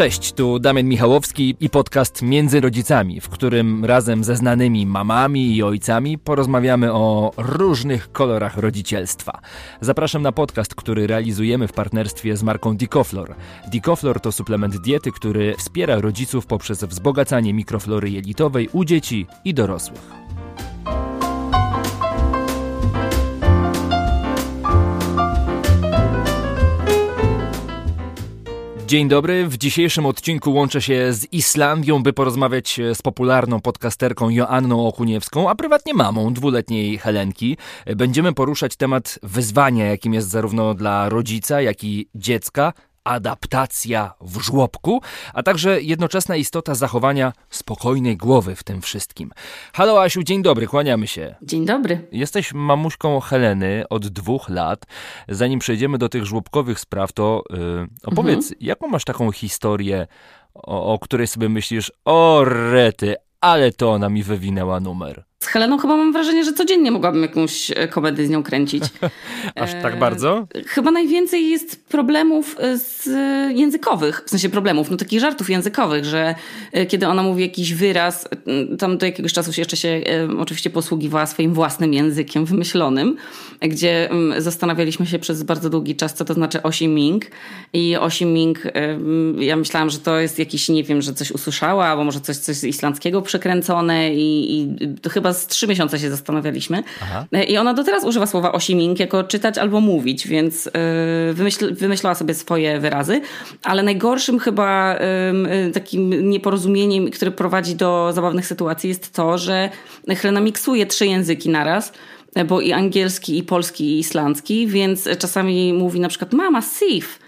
Cześć, tu Damian Michałowski i podcast Między Rodzicami, w którym razem ze znanymi mamami i ojcami porozmawiamy o różnych kolorach rodzicielstwa. Zapraszam na podcast, który realizujemy w partnerstwie z marką Dicoflor. Dicoflor to suplement diety, który wspiera rodziców poprzez wzbogacanie mikroflory jelitowej u dzieci i dorosłych. Dzień dobry. W dzisiejszym odcinku łączę się z Islandią, by porozmawiać z popularną podcasterką Joanną Okuniewską, a prywatnie mamą dwuletniej Helenki. Będziemy poruszać temat wyzwania, jakim jest zarówno dla rodzica, jak i dziecka adaptacja w żłobku, a także jednoczesna istota zachowania spokojnej głowy w tym wszystkim. Halo Asiu, dzień dobry, kłaniamy się. Dzień dobry. Jesteś mamuśką Heleny od dwóch lat. Zanim przejdziemy do tych żłobkowych spraw, to yy, opowiedz, mhm. jaką masz taką historię, o, o której sobie myślisz, o rety, ale to ona mi wywinęła numer. Z Heleną chyba mam wrażenie, że codziennie mogłabym jakąś e, komedię z nią kręcić. Aż tak bardzo? E, chyba najwięcej jest problemów e, z językowych, w sensie problemów, no takich żartów językowych, że kiedy ona mówi jakiś wyraz, tam do jakiegoś czasu jeszcze się oczywiście posługiwała swoim własnym językiem wymyślonym, gdzie zastanawialiśmy się przez bardzo długi czas, co to znaczy osiming i osiming, ja myślałam, że to jest jakiś, nie wiem, że coś usłyszała, albo może coś, coś z islandzkiego przekręcone i, i to chyba z trzy miesiące się zastanawialiśmy. Aha. I ona do teraz używa słowa osiming jako czytać albo mówić, więc y, wymyśl, wymyślała sobie swoje wyrazy, ale najgorszym chyba y, takim nieporozumieniem, które prowadzi do zabawnych sytuacji jest to, że Helena miksuje trzy języki naraz bo i angielski, i polski, i islandzki, więc czasami mówi na przykład mama, sif,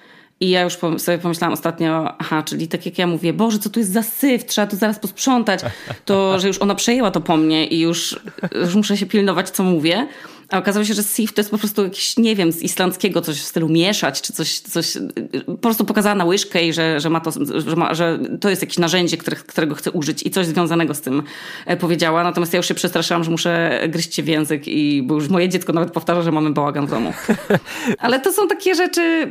i ja już sobie pomyślałam ostatnio, aha, czyli tak jak ja mówię, Boże, co tu jest za syf, trzeba tu zaraz posprzątać, to że już ona przejęła to po mnie i już, już muszę się pilnować, co mówię. A okazało się, że sif to jest po prostu jakiś, nie wiem, z islandzkiego coś w stylu mieszać, czy coś, coś po prostu pokazała na łyżkę i że, że, ma to, że, ma, że to jest jakieś narzędzie, które, którego chce użyć i coś związanego z tym e, powiedziała. Natomiast ja już się przestraszyłam, że muszę gryźć się w język i bo już moje dziecko nawet powtarza, że mamy bałagan w domu. Ale to są takie rzeczy,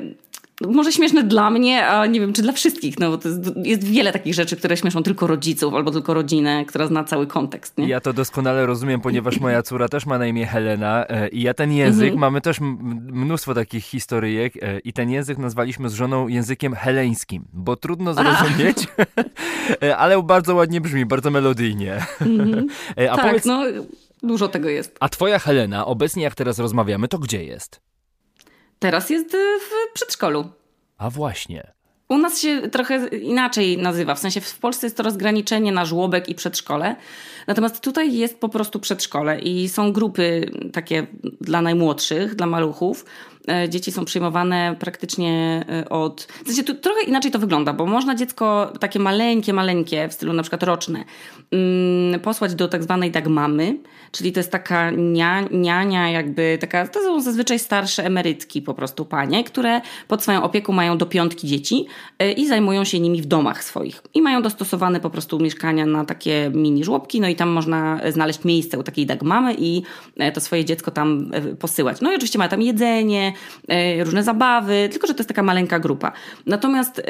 może śmieszne dla mnie, a nie wiem, czy dla wszystkich, no bo to jest, jest, wiele takich rzeczy, które śmieszą tylko rodziców albo tylko rodzinę, która zna cały kontekst. Nie? Ja to doskonale rozumiem, ponieważ moja córa też ma na imię Helena e, i ja ten język, mhm. mamy też mnóstwo takich historyjek e, i ten język nazwaliśmy z żoną językiem heleńskim, bo trudno zrozumieć, e, ale bardzo ładnie brzmi, bardzo melodyjnie. Mhm. A tak, powiedz, no dużo tego jest. A twoja Helena, obecnie jak teraz rozmawiamy, to gdzie jest? Teraz jest w przedszkolu. A właśnie. U nas się trochę inaczej nazywa, w sensie w Polsce jest to rozgraniczenie na żłobek i przedszkole, natomiast tutaj jest po prostu przedszkole i są grupy takie dla najmłodszych, dla maluchów, E, dzieci są przyjmowane praktycznie e, od... W sensie tu trochę inaczej to wygląda, bo można dziecko takie maleńkie, maleńkie, w stylu na przykład roczne, mm, posłać do tak zwanej dagmamy, czyli to jest taka nia, niania jakby, taka, to są zazwyczaj starsze emerytki po prostu panie, które pod swoją opieką mają do piątki dzieci e, i zajmują się nimi w domach swoich. I mają dostosowane po prostu mieszkania na takie mini żłobki, no i tam można znaleźć miejsce u takiej dagmamy i to swoje dziecko tam posyłać. No i oczywiście ma tam jedzenie, E, różne zabawy, tylko że to jest taka maleńka grupa. Natomiast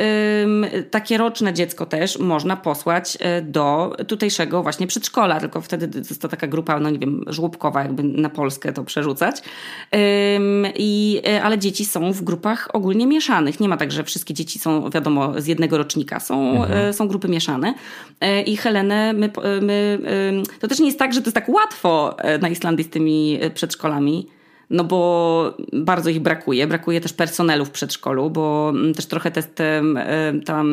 takie roczne dziecko też można posłać e, do tutejszego właśnie przedszkola, tylko wtedy jest to taka grupa, no nie wiem, żłobkowa, jakby na Polskę to przerzucać. I, e, ale dzieci są w grupach ogólnie mieszanych. Nie ma tak, że wszystkie dzieci są, wiadomo, z jednego rocznika. Są, mhm. są grupy mieszane. I Helenę, my, my, to też nie jest tak, że to jest tak łatwo na Islandii z tymi przedszkolami no bo bardzo ich brakuje. Brakuje też personelu w przedszkolu, bo mm, też trochę te, te, ta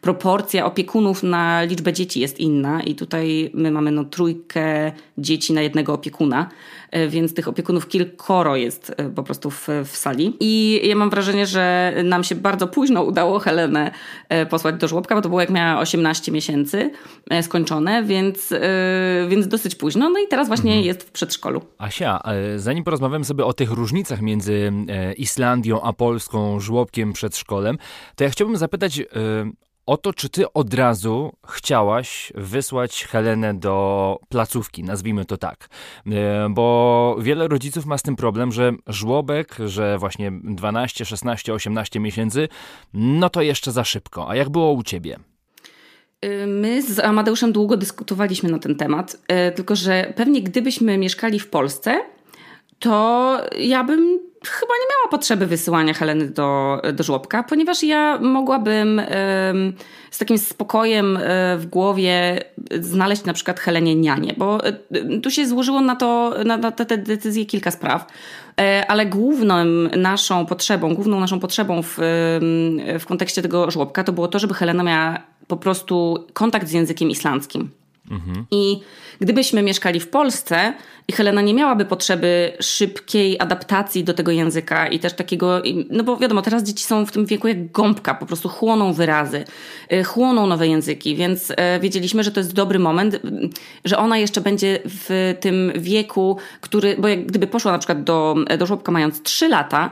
proporcja opiekunów na liczbę dzieci jest inna i tutaj my mamy no trójkę dzieci na jednego opiekuna, e, więc tych opiekunów kilkoro jest e, po prostu w, w sali. I ja mam wrażenie, że nam się bardzo późno udało Helenę e, posłać do żłobka, bo to było jak miała 18 miesięcy skończone, więc, więc dosyć późno. No i teraz właśnie mhm. jest w przedszkolu. Asia, zanim porozmawiamy sobie o tych różnicach między Islandią a Polską, żłobkiem, przedszkolem, to ja chciałbym zapytać o to, czy ty od razu chciałaś wysłać Helenę do placówki, nazwijmy to tak. E, bo wiele rodziców ma z tym problem, że żłobek, że właśnie 12, 16, 18 miesięcy, no to jeszcze za szybko. A jak było u ciebie? Y, my z Amadeuszem długo dyskutowaliśmy na ten temat, y, tylko że pewnie gdybyśmy mieszkali w Polsce, to ja bym chyba nie miała potrzeby wysyłania Heleny do, do żłobka, ponieważ ja mogłabym z takim spokojem e, w głowie znaleźć na przykład Helenie nianie, bo e, tu się złożyło na to, na, na te decyzje kilka spraw, e, ale główną naszą potrzebą, główną naszą potrzebą w, w kontekście tego żłobka to było to, żeby Helena miała po prostu kontakt z językiem islandzkim. Mhm. I gdybyśmy mieszkali w Polsce i Helena nie miałaby potrzeby szybkiej adaptacji do tego języka i też takiego, no bo wiadomo, teraz dzieci są w tym wieku jak gąbka, po prostu chłoną wyrazy, y, chłoną nowe języki, więc e, wiedzieliśmy, że to jest dobry moment, że ona jeszcze będzie w tym wieku, który, bo jak gdyby poszła na przykład do, do żłobka mając 3 lata,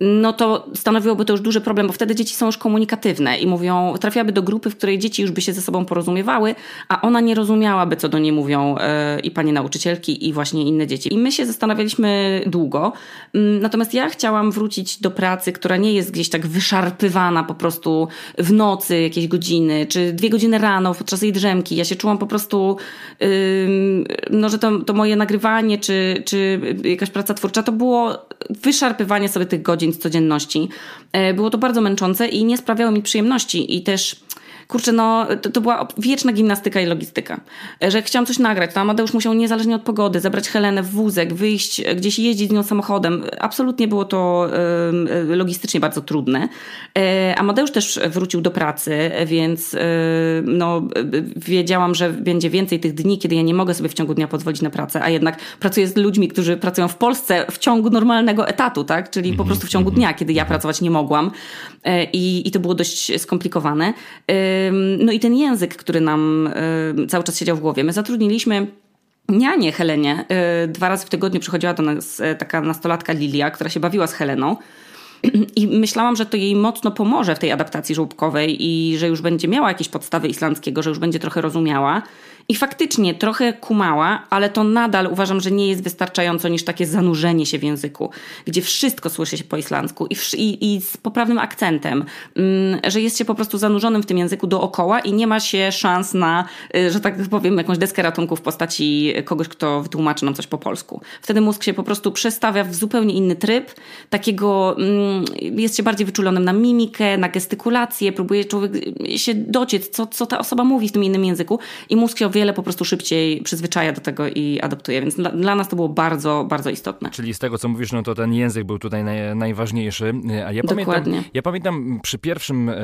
no to stanowiłoby to już duży problem, bo wtedy dzieci są już komunikatywne i mówią, trafiałaby do grupy, w której dzieci już by się ze sobą porozumiewały, a ona nie rozumiałaby, co do niej mówią yy, i panie nauczycielki, i właśnie inne dzieci. I my się zastanawialiśmy długo. Yy, natomiast ja chciałam wrócić do pracy, która nie jest gdzieś tak wyszarpywana po prostu w nocy jakieś godziny, czy dwie godziny rano podczas jej drzemki. Ja się czułam po prostu, yy, no, że to, to moje nagrywanie, czy, czy jakaś praca twórcza, to było wyszarpywanie sobie tych godzin z codzienności. E, było to bardzo męczące i nie sprawiało mi przyjemności i też kurczę, no to, to, była wieczna gimnastyka i logistyka. E, że jak chciałam coś nagrać, to Amadeusz musiał niezależnie od pogody zabrać Helenę w wózek, wyjść gdzieś jeździć z nią samochodem. Absolutnie było to y, logistycznie bardzo trudne. Y, Amadeusz też wrócił do pracy, więc y, no, wiedziałam, że będzie więcej tych dni, kiedy ja nie mogę sobie w ciągu dnia pozwolić na pracę, a jednak pracuję z ludźmi, którzy pracują w Polsce w ciągu normalnego etatu, tak? Czyli po mhm, prostu w ciągu mhm. dnia, kiedy ja pracować nie mogłam. I, i to było dość skomplikowane. No i ten język, który nam cały czas siedział w głowie. My zatrudniliśmy nianie Helenie. Y, dwa razy w tygodniu przychodziła do nas e, taka nastolatka Lilia, która się bawiła z Heleną. I myślałam, że to jej mocno pomoże w tej adaptacji żłobkowej i że już będzie miała jakieś podstawy islandzkiego, że już będzie trochę rozumiała. I faktycznie trochę kumała, ale to nadal uważam, że nie jest wystarczająco niż takie zanurzenie się w języku, gdzie wszystko słyszy się po islandzku i, i, i z poprawnym akcentem, mm, że jest się po prostu zanurzonym w tym języku dookoła i nie ma się szans na, y, że tak powiem, jakąś deskę ratunku w postaci kogoś, kto wytłumaczy nam coś po polsku. Wtedy mózg się po prostu przestawia w zupełnie inny tryb, takiego mm, jest się bardziej wyczulonym na mimikę, na gestykulację, próbuje człowiek się dociec, co, co ta osoba mówi w tym innym języku i mózg się wiele po prostu szybciej przyzwyczaja do tego i adaptuje, więc dla, dla nas to było bardzo, bardzo istotne. Czyli z tego, co mówisz, no to ten język był tutaj naj, najważniejszy. A ja Dokładnie. pamiętam, ja pamiętam przy pierwszym e,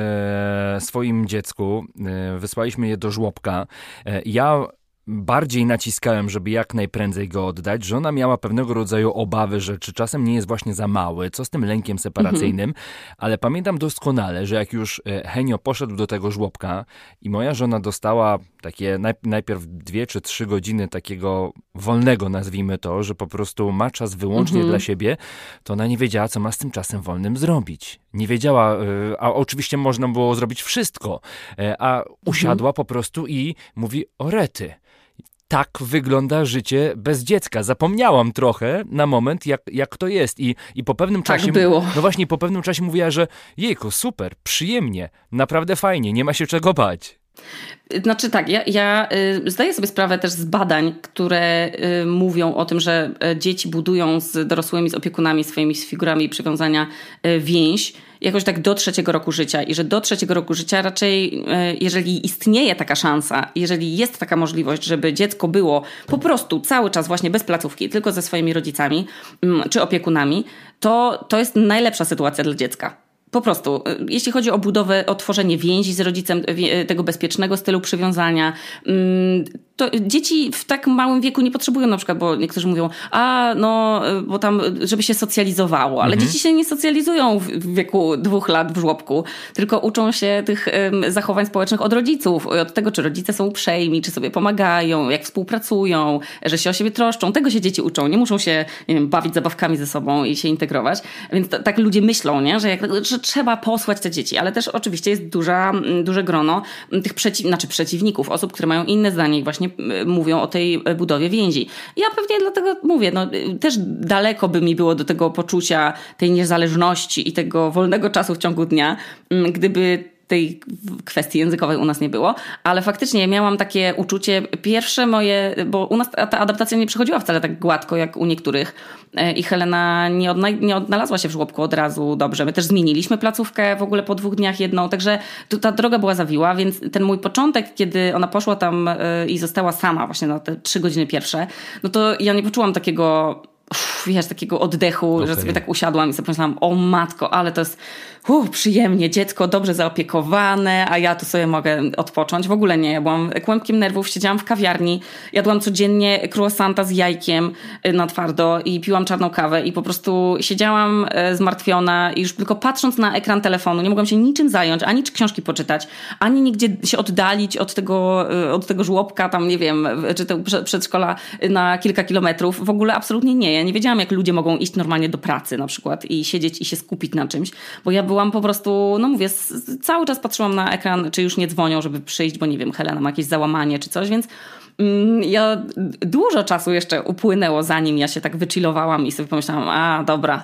swoim dziecku e, wysłaliśmy je do żłobka. E, ja bardziej naciskałem, żeby jak najprędzej go oddać. Żona miała pewnego rodzaju obawy, że czy czasem nie jest właśnie za mały, co z tym lękiem separacyjnym, mhm. ale pamiętam doskonale, że jak już e, Henio poszedł do tego żłobka i moja żona dostała takie najpierw dwie czy trzy godziny takiego wolnego, nazwijmy to, że po prostu ma czas wyłącznie mhm. dla siebie, to ona nie wiedziała, co ma z tym czasem wolnym zrobić. Nie wiedziała, e, a oczywiście można było zrobić wszystko, e, a usiadła mhm. po prostu i mówi o rety tak wygląda życie bez dziecka. Zapomniałam trochę na moment, jak, jak to jest. I, I po pewnym tak czasie. było. No właśnie, po pewnym czasie mówiła, że jejku, super, przyjemnie, naprawdę fajnie, nie ma się czego bać. Znaczy tak, ja, ja y, zdaję sobie sprawę też z badań, które y, mówią o tym, że y, dzieci budują z dorosłymi, z opiekunami swoimi, z figurami przywiązania y, więź jakoś tak do trzeciego roku życia i że do trzeciego roku życia raczej, e, jeżeli istnieje taka szansa, jeżeli jest taka możliwość, żeby dziecko było po prostu cały czas właśnie bez placówki, tylko ze swoimi rodzicami mm, czy opiekunami, to to jest najlepsza sytuacja dla dziecka. Po prostu, e, jeśli chodzi o budowę, o tworzenie więzi z rodzicem, e, tego bezpiecznego stylu przywiązania, mm, to dzieci w tak małym wieku nie potrzebują na przykład, bo niektórzy mówią, a no, bo tam, żeby się socjalizowało, ale mhm. dzieci się nie socjalizują w wieku dwóch lat w żłobku, tylko uczą się tych um, zachowań społecznych od rodziców, od tego, czy rodzice są uprzejmi, czy sobie pomagają, jak współpracują, że się o siebie troszczą. Tego się dzieci uczą. Nie muszą się, nie wiem, bawić zabawkami ze sobą i się integrować. Więc tak ludzie myślą, nie? Że, jak, że trzeba posłać te dzieci, ale też oczywiście jest duża, duże grono tych przeciw, znaczy przeciwników, osób, które mają inne zdanie i właśnie mówią o tej budowie więzi. Ja pewnie dlatego mówię, no, też daleko by mi było do tego poczucia tej niezależności i tego wolnego czasu w ciągu dnia, gdyby tej kwestii językowej u nas nie było, ale faktycznie miałam takie uczucie, pierwsze moje, bo u nas ta adaptacja nie przychodziła wcale tak gładko jak u niektórych e, i Helena nie, odna nie odnalazła się w żłobku od razu dobrze. My też zmieniliśmy placówkę w ogóle po dwóch dniach jedną, także ta droga była zawiła, więc ten mój początek, kiedy ona poszła tam e, i została sama właśnie na te trzy godziny pierwsze, no to ja nie poczułam takiego wiesz, takiego oddechu, okay. że sobie tak usiadłam i sobie pomyślałam, o matko, ale to jest uh, przyjemnie, dziecko dobrze zaopiekowane, a ja tu sobie mogę odpocząć. W ogóle nie, ja byłam kłębkiem nerwów, siedziałam w kawiarni, jadłam codziennie croissanta z jajkiem y, na twardo i piłam czarną kawę i po prostu siedziałam y, zmartwiona i już tylko patrząc na ekran telefonu, nie mogłam się niczym zająć, ani książki poczytać, ani nigdzie się oddalić od tego, y, od tego żłobka, tam nie wiem, czy to przedszkola na kilka kilometrów. W ogóle absolutnie nie. Ja nie wiedziałam, jak ludzie mogą iść normalnie do pracy na przykład i siedzieć i się skupić na czymś, bo ja byłam byłam po prostu, no mówię, cały czas patrzyłam na ekran, czy już nie dzwonią, żeby przyjść, bo nie wiem, Helena ma jakieś załamanie czy coś, więc mm, ja dużo czasu jeszcze upłynęło, zanim ja się tak wychillowałam i sobie pomyślałam, a dobra,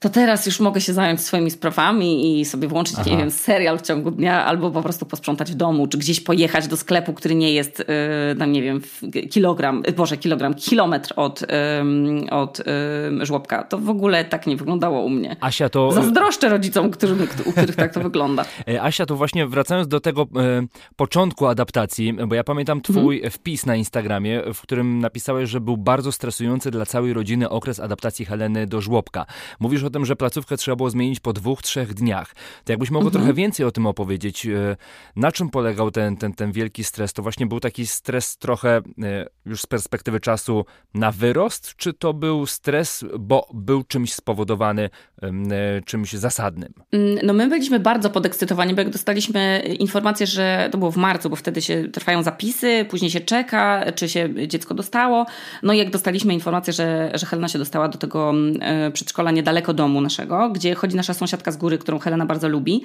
to teraz już mogę się zająć swoimi sprawami i sobie włączyć, Aha. nie wiem, serial w ciągu dnia, albo po prostu posprzątać w domu, czy gdzieś pojechać do sklepu, który nie jest, yy, nie wiem, kilogram, y, boże, kilogram, kilometr od, yy, od yy, żłobka. To w ogóle tak nie wyglądało u mnie. Asia to... Zazdroszczę rodzicom, którym, u których tak to wygląda. E, Asia, to właśnie wracając do tego e, początku adaptacji, bo ja pamiętam twój mhm. wpis na Instagramie, w którym napisałeś, że był bardzo stresujący dla całej rodziny okres adaptacji Heleny do żłobka. Mówisz o tym, że placówkę trzeba było zmienić po dwóch, trzech dniach. To jakbyś mogła mhm. trochę więcej o tym opowiedzieć. E, na czym polegał ten, ten, ten wielki stres? To właśnie był taki stres trochę e, już z perspektywy czasu na wyrost, czy to był stres, bo był czymś spowodowany, czymś zasadnym? Mm, no my byliśmy bardzo podekscytowani, bo jak dostaliśmy informację, że to było w marcu, bo wtedy się trwają zapisy, później się czeka, czy się dziecko dostało. No i jak dostaliśmy informację, że, że Helena się dostała do tego mm, przedszkola niedaleko domu naszego, gdzie chodzi nasza sąsiadka z góry, którą Helena bardzo lubi,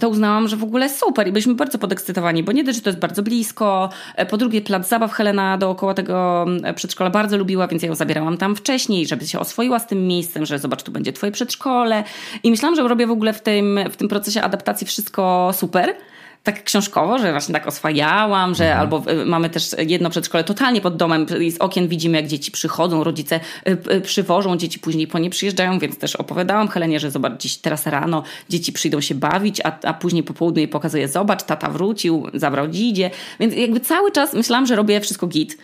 to uznałam, że w ogóle super i byliśmy bardzo podekscytowani, bo nie dość, że to jest bardzo blisko, e, po drugie plac zabaw Helena dookoła tego przedszkola bardzo lubiła, więc ja ją zabierałam tam wcześniej, żeby się oswoiła z tym miejscem, że zobacz, tu będzie twoje przedszkole i myślałam, że robię w ogóle w tym, w tym procesie adaptacji wszystko super, tak książkowo, że właśnie tak oswajałam, że mhm. albo y, mamy też jedno przedszkole totalnie pod domem, z okien widzimy jak dzieci przychodzą, rodzice y, y, przywożą, dzieci później po nie przyjeżdżają, więc też opowiadałam Helenie, że zobacz, dziś teraz rano dzieci przyjdą się bawić, a, a później po południu jej pokazuje, zobacz, tata wrócił, zabrał dzidzie, więc jakby cały czas myślałam, że robię wszystko git.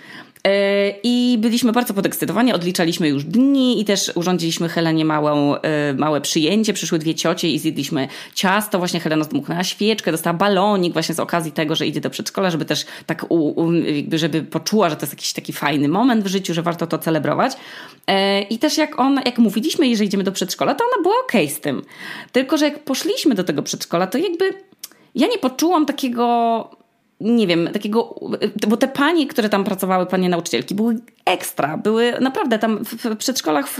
E, I byliśmy bardzo podekscytowani, odliczaliśmy już dni i też urządziliśmy Helenie małą, e, małe przyjęcie. Przyszły dwie ciocie i zjedliśmy ciasto. Właśnie Helena zdmuchnęła świeczkę, dostała balonik właśnie z okazji tego, że idzie do przedszkola, żeby też tak, u, u, żeby poczuła, że to jest jakiś taki fajny moment w życiu, że warto to celebrować. E, I też jak on, jak mówiliśmy jej, że idziemy do przedszkola, to ona była okej okay z tym. Tylko, że jak poszliśmy do tego przedszkola, to jakby ja nie poczułam takiego nie wiem, takiego, bo te panie, które tam pracowały, panie nauczycielki, były ekstra, były naprawdę tam w przedszkolach w,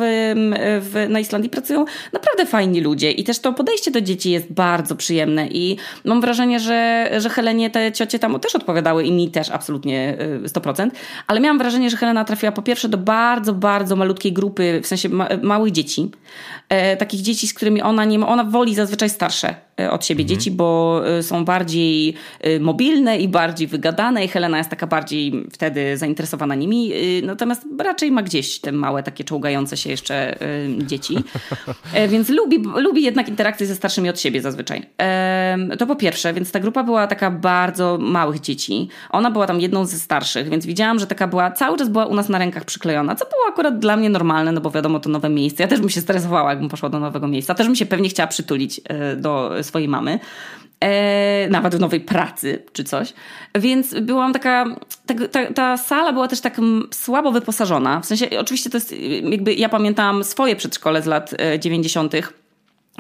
w, na Islandii pracują naprawdę fajni ludzie i też to podejście do dzieci jest bardzo przyjemne i mam wrażenie, że, że Helenie te ciocie tam też odpowiadały i mi też absolutnie 100%, y, ale miałam wrażenie, że Helena trafiła po pierwsze do bardzo, bardzo malutkiej grupy, w sensie ma, małych dzieci, e, takich dzieci, z którymi ona nie ma, ona woli zazwyczaj starsze e, od siebie mhm. dzieci, bo e, są bardziej e, mobilne i bardziej wygadane i Helena jest taka bardziej wtedy zainteresowana nimi, no natomiast raczej ma gdzieś te małe, takie czołgające się jeszcze y, dzieci. E, więc lubi, lubi jednak interakcje ze starszymi od siebie zazwyczaj. To po pierwsze, więc ta grupa była taka bardzo małych dzieci. Ona była tam jedną ze starszych, więc widziałam, że taka była, cały czas była u nas na rękach przyklejona, co było akurat dla mnie normalne, no bo wiadomo, to nowe miejsce. Ja też bym się stresowała, jakbym poszła do nowego miejsca. Też bym się pewnie chciała przytulić e, do swojej mamy. E, nawet w nowej pracy czy coś. Więc byłam taka, ta, ta, ta, sala była też tak słabo wyposażona. W sensie, oczywiście to jest, jakby ja pamiętam swoje przedszkole z lat 90 e,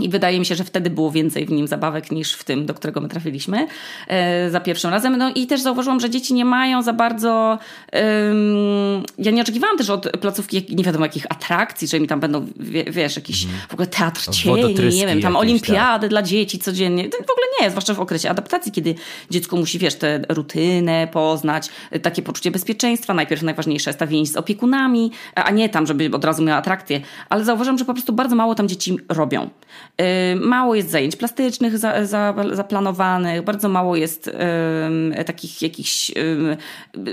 i wydaje mi się, że wtedy było więcej w nim zabawek niż w tym, do którego my trafiliśmy e, za pierwszym razem. No i też zauważyłam, że dzieci nie mają za bardzo. Um, ja nie oczekiwałam też od placówki nie wiadomo jakich atrakcji, że mi tam będą, wiesz, jakiś mm. w ogóle teatr cieni, nie wiem, tam tak. olimpiady tak. dla dzieci codziennie. To w ogóle nie, zwłaszcza w okresie adaptacji, kiedy dziecko musi, wiesz, tę rutynę poznać, takie poczucie bezpieczeństwa. Najpierw najważniejsze jest ta więź z opiekunami, a nie tam, żeby od razu miała atrakcję. Ale zauważam, że po prostu bardzo mało tam dzieci robią. Y, mało jest zajęć plastycznych za, za, zaplanowanych, bardzo mało jest um, takich jakichś, um,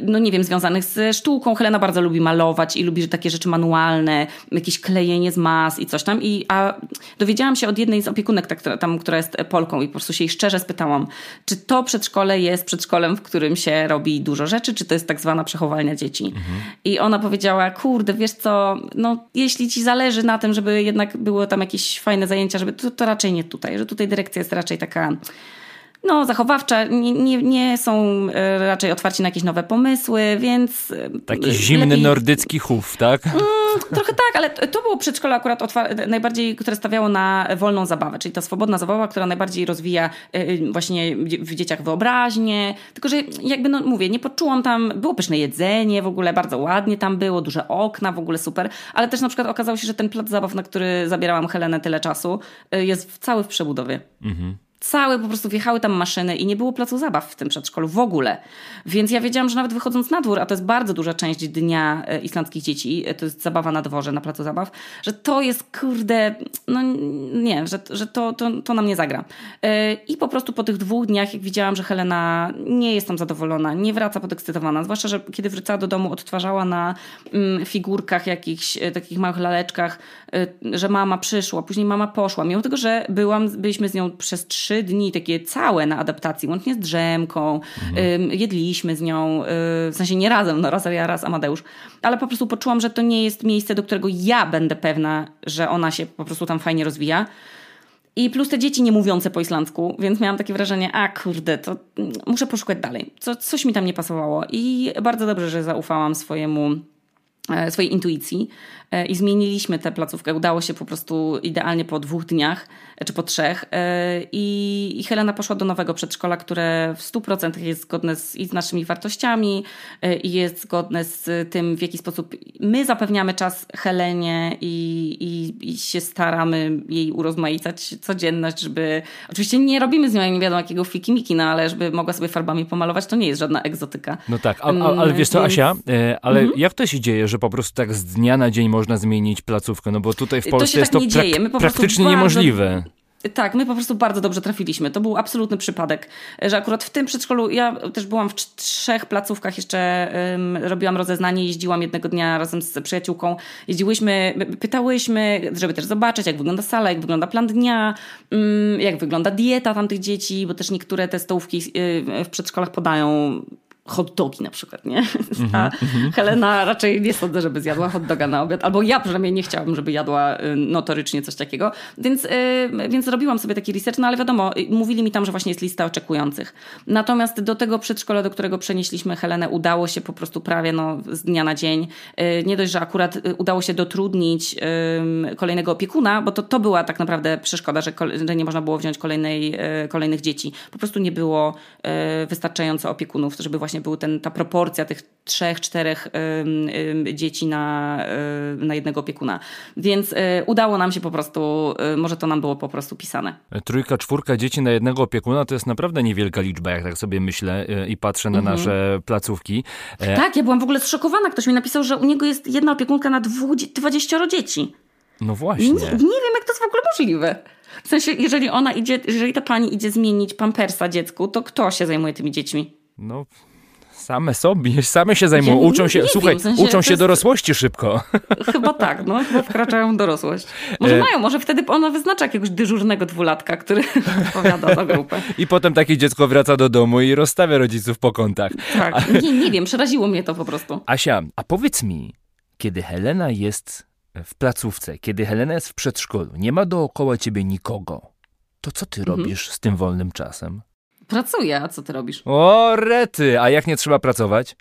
no nie wiem, związanych ze sztuką. Helena bardzo lubi malować i lubi takie rzeczy manualne, jakieś klejenie z mas i coś tam. I, a dowiedziałam się od jednej z opiekunek, tak, tam, która jest Polką i po prostu się jej szczerze spytałam, czy to przedszkole jest przedszkolem, w którym się robi dużo rzeczy, czy to jest tak zwana przechowalnia dzieci. Mhm. I ona powiedziała, kurde, wiesz co, no jeśli ci zależy na tym, żeby jednak było tam jakieś fajne zajęcia, żeby to, to raczej nie tutaj, że tutaj dyrekcja jest raczej taka no, zachowawcza, nie, nie, nie, są e, raczej otwarci na jakieś nowe pomysły, więc. E, Taki zimny lepiej... nordycki chów, tak? Mm, trochę tak, ale to było przedszkole akurat otwar- najbardziej, które stawiało na wolną zabawę, czyli ta swobodna zabawa, która najbardziej rozwija e, właśnie w dzieciach wyobraźnię. Tylko, że jakby, no mówię, nie poczułam tam, było pyszne jedzenie, w ogóle bardzo ładnie tam było, duże okna, w ogóle super, ale też na przykład okazało się, że ten plac zabaw, na który zabierałam Helenę tyle czasu, jest cały w przebudowie. Mhm całe po prostu wjechały tam maszyny i nie było placu zabaw w tym przedszkolu w ogóle. Więc ja wiedziałam, że nawet wychodząc na dwór, a to jest bardzo duża część dnia e, islandzkich dzieci, e, to jest zabawa na dworze, na placu zabaw, że to jest kurde, no nie, że, że to, to, to nam nie zagra. E, I po prostu po tych dwóch dniach, jak widziałam, że Helena nie jest tam zadowolona, nie wraca podekscytowana, zwłaszcza, że kiedy wracała do domu, odtwarzała na mm, figurkach jakichś takich małych laleczkach, że mama przyszła, później mama poszła, mimo tego, że byłam, byliśmy z nią przez trzy trzy dni takie całe na adaptacji, łącznie z drzemką, mhm. jedliśmy z nią, y, w sensie nie razem, no raz ja, raz Amadeusz, ale po prostu poczułam, że to nie jest miejsce, do którego ja będę pewna, że ona się po prostu tam fajnie rozwija. I plus te dzieci nie mówiące po islandzku, więc miałam takie wrażenie, a kurde, to muszę poszukać dalej. Co, coś mi tam nie pasowało. I bardzo dobrze, że zaufałam swojemu e, swojej intuicji i zmieniliśmy tę placówkę. Udało się po prostu idealnie po dwóch dniach czy po trzech. E, I, I, Helena poszła do nowego przedszkola, które w 100% jest zgodne z, i z naszymi wartościami e, i jest zgodne z tym, w jaki sposób my zapewniamy czas Helenie i, i, i się staramy jej urozmaicać codzienność, żeby... Oczywiście nie robimy z nią nie wiadomo jakiego fikimiki, no ale żeby mogła sobie farbami pomalować, to nie jest żadna egzotyka. No tak, a, a, ale wiesz co. Asia, e, ale mhm. jak to się dzieje, że po prostu tak z dnia na dzień można zmienić placówkę? No bo tutaj w Polsce to jest tak to prak praktycznie bardzo... niemożliwe. Tak, my po prostu bardzo dobrze trafiliśmy. To był absolutny przypadek, że akurat w tym przedszkolu, ja też byłam w trzech placówkach, jeszcze um, robiłam rozeznanie, jeździłam jednego dnia razem z przyjaciółką, jeździłyśmy, pytałyśmy, żeby też zobaczyć, jak wygląda sala, jak wygląda plan dnia, um, jak wygląda dieta tamtych dzieci, bo też niektóre te stołówki y, w przedszkolach podają hot dogi na przykład, nie? -hmm, A mhm. Helena raczej nie sądzę, żeby zjadła hot doga na obiad, albo ja przynajmniej nie chciałabym, żeby jadła y, notorycznie coś takiego, więc, yy, więc robiłam sobie taki research, no ale wiadomo, mówili mi tam, że właśnie jest lista oczekujących. Natomiast do tego przedszkola, do którego przenieśliśmy Helenę, udało się po prostu prawie no, z dnia na dzień. Nie dość, że akurat y, udało się dotrudnić kolejnego opiekuna, bo to, to była tak naprawdę przeszkoda, że, że nie można było wziąć kolejnej, y, kolejnych dzieci. Po prostu nie było wystarczająco opiekunów, żeby właśnie właśnie był ten, ta proporcja tych trzech, czterech dzieci na, na jednego opiekuna. Więc y, udało nam się po prostu, y, może to nam było po prostu pisane. Trójka, czwórka dzieci na jednego opiekuna to jest naprawdę niewielka liczba, jak tak sobie myślę y, i patrzę na mhm. nasze placówki. E... Tak, ja byłam w ogóle zszokowana. Ktoś mi napisał, że u niego jest jedna opiekunka na dwudziestoro dzieci. No właśnie. Nie, nie wiem, jak to jest w ogóle możliwe. W sensie, jeżeli ona idzie, jeżeli ta pani idzie zmienić pampersa dziecku, to kto się zajmuje tymi dziećmi? No, Same sobie, same się zajmują, Ja uczą się, słuchaj, w sensie uczą się jest- dorosłości szybko. Chyba tak, no, chyba wkraczają w dorosłość. Może E. mają, może wtedy ona wyznacza jakiegoś dyżurnego dwulatka, który odpowiada za grupę. I potem takie dziecko wraca do domu i rozstawia rodziców po kątach. Tak, nie, nie wiem, przeraziło mnie to po prostu. Asia, a powiedz mi, kiedy Helena jest w placówce, kiedy Helena jest w przedszkolu, nie ma dookoła ciebie nikogo, to co ty Mhm. robisz z tym wolnym czasem? Pracuję, a co ty robisz? O, rety, a jak nie trzeba pracować?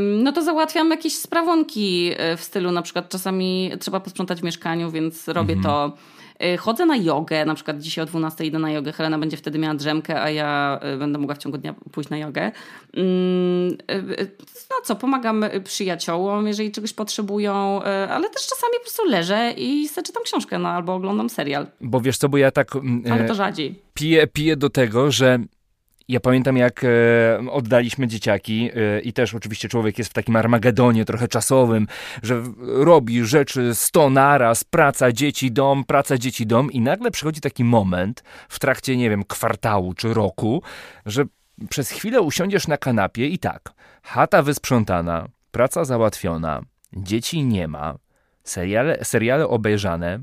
No to załatwiam jakieś sprawonki y, w stylu, na przykład czasami trzeba posprzątać w mieszkaniu, więc robię to. Y, Chodzę na jogę, na przykład dzisiaj o 12 idę na jogę, Helena będzie wtedy miała drzemkę, a ja y, będę mogła w ciągu dnia pójść na jogę. Ym, y, No co, pomagam przyjaciołom, jeżeli czegoś potrzebują, ale też czasami po prostu leżę i sobie czytam książkę no, albo oglądam serial, Bo wiesz co, bo ja tak mm, ale e, to rzadziej. piję, piję do tego, że ja pamiętam jak e, oddaliśmy dzieciaki e, i też oczywiście człowiek jest w takim armagedonie trochę czasowym, że robi rzeczy sto naraz, praca, dzieci, dom, praca, dzieci, dom i nagle przychodzi taki moment w trakcie, nie wiem, kwartału czy roku, że przez chwilę usiądziesz na kanapie i tak, chata wysprzątana, praca załatwiona, dzieci nie ma, seriale, seriale obejrzane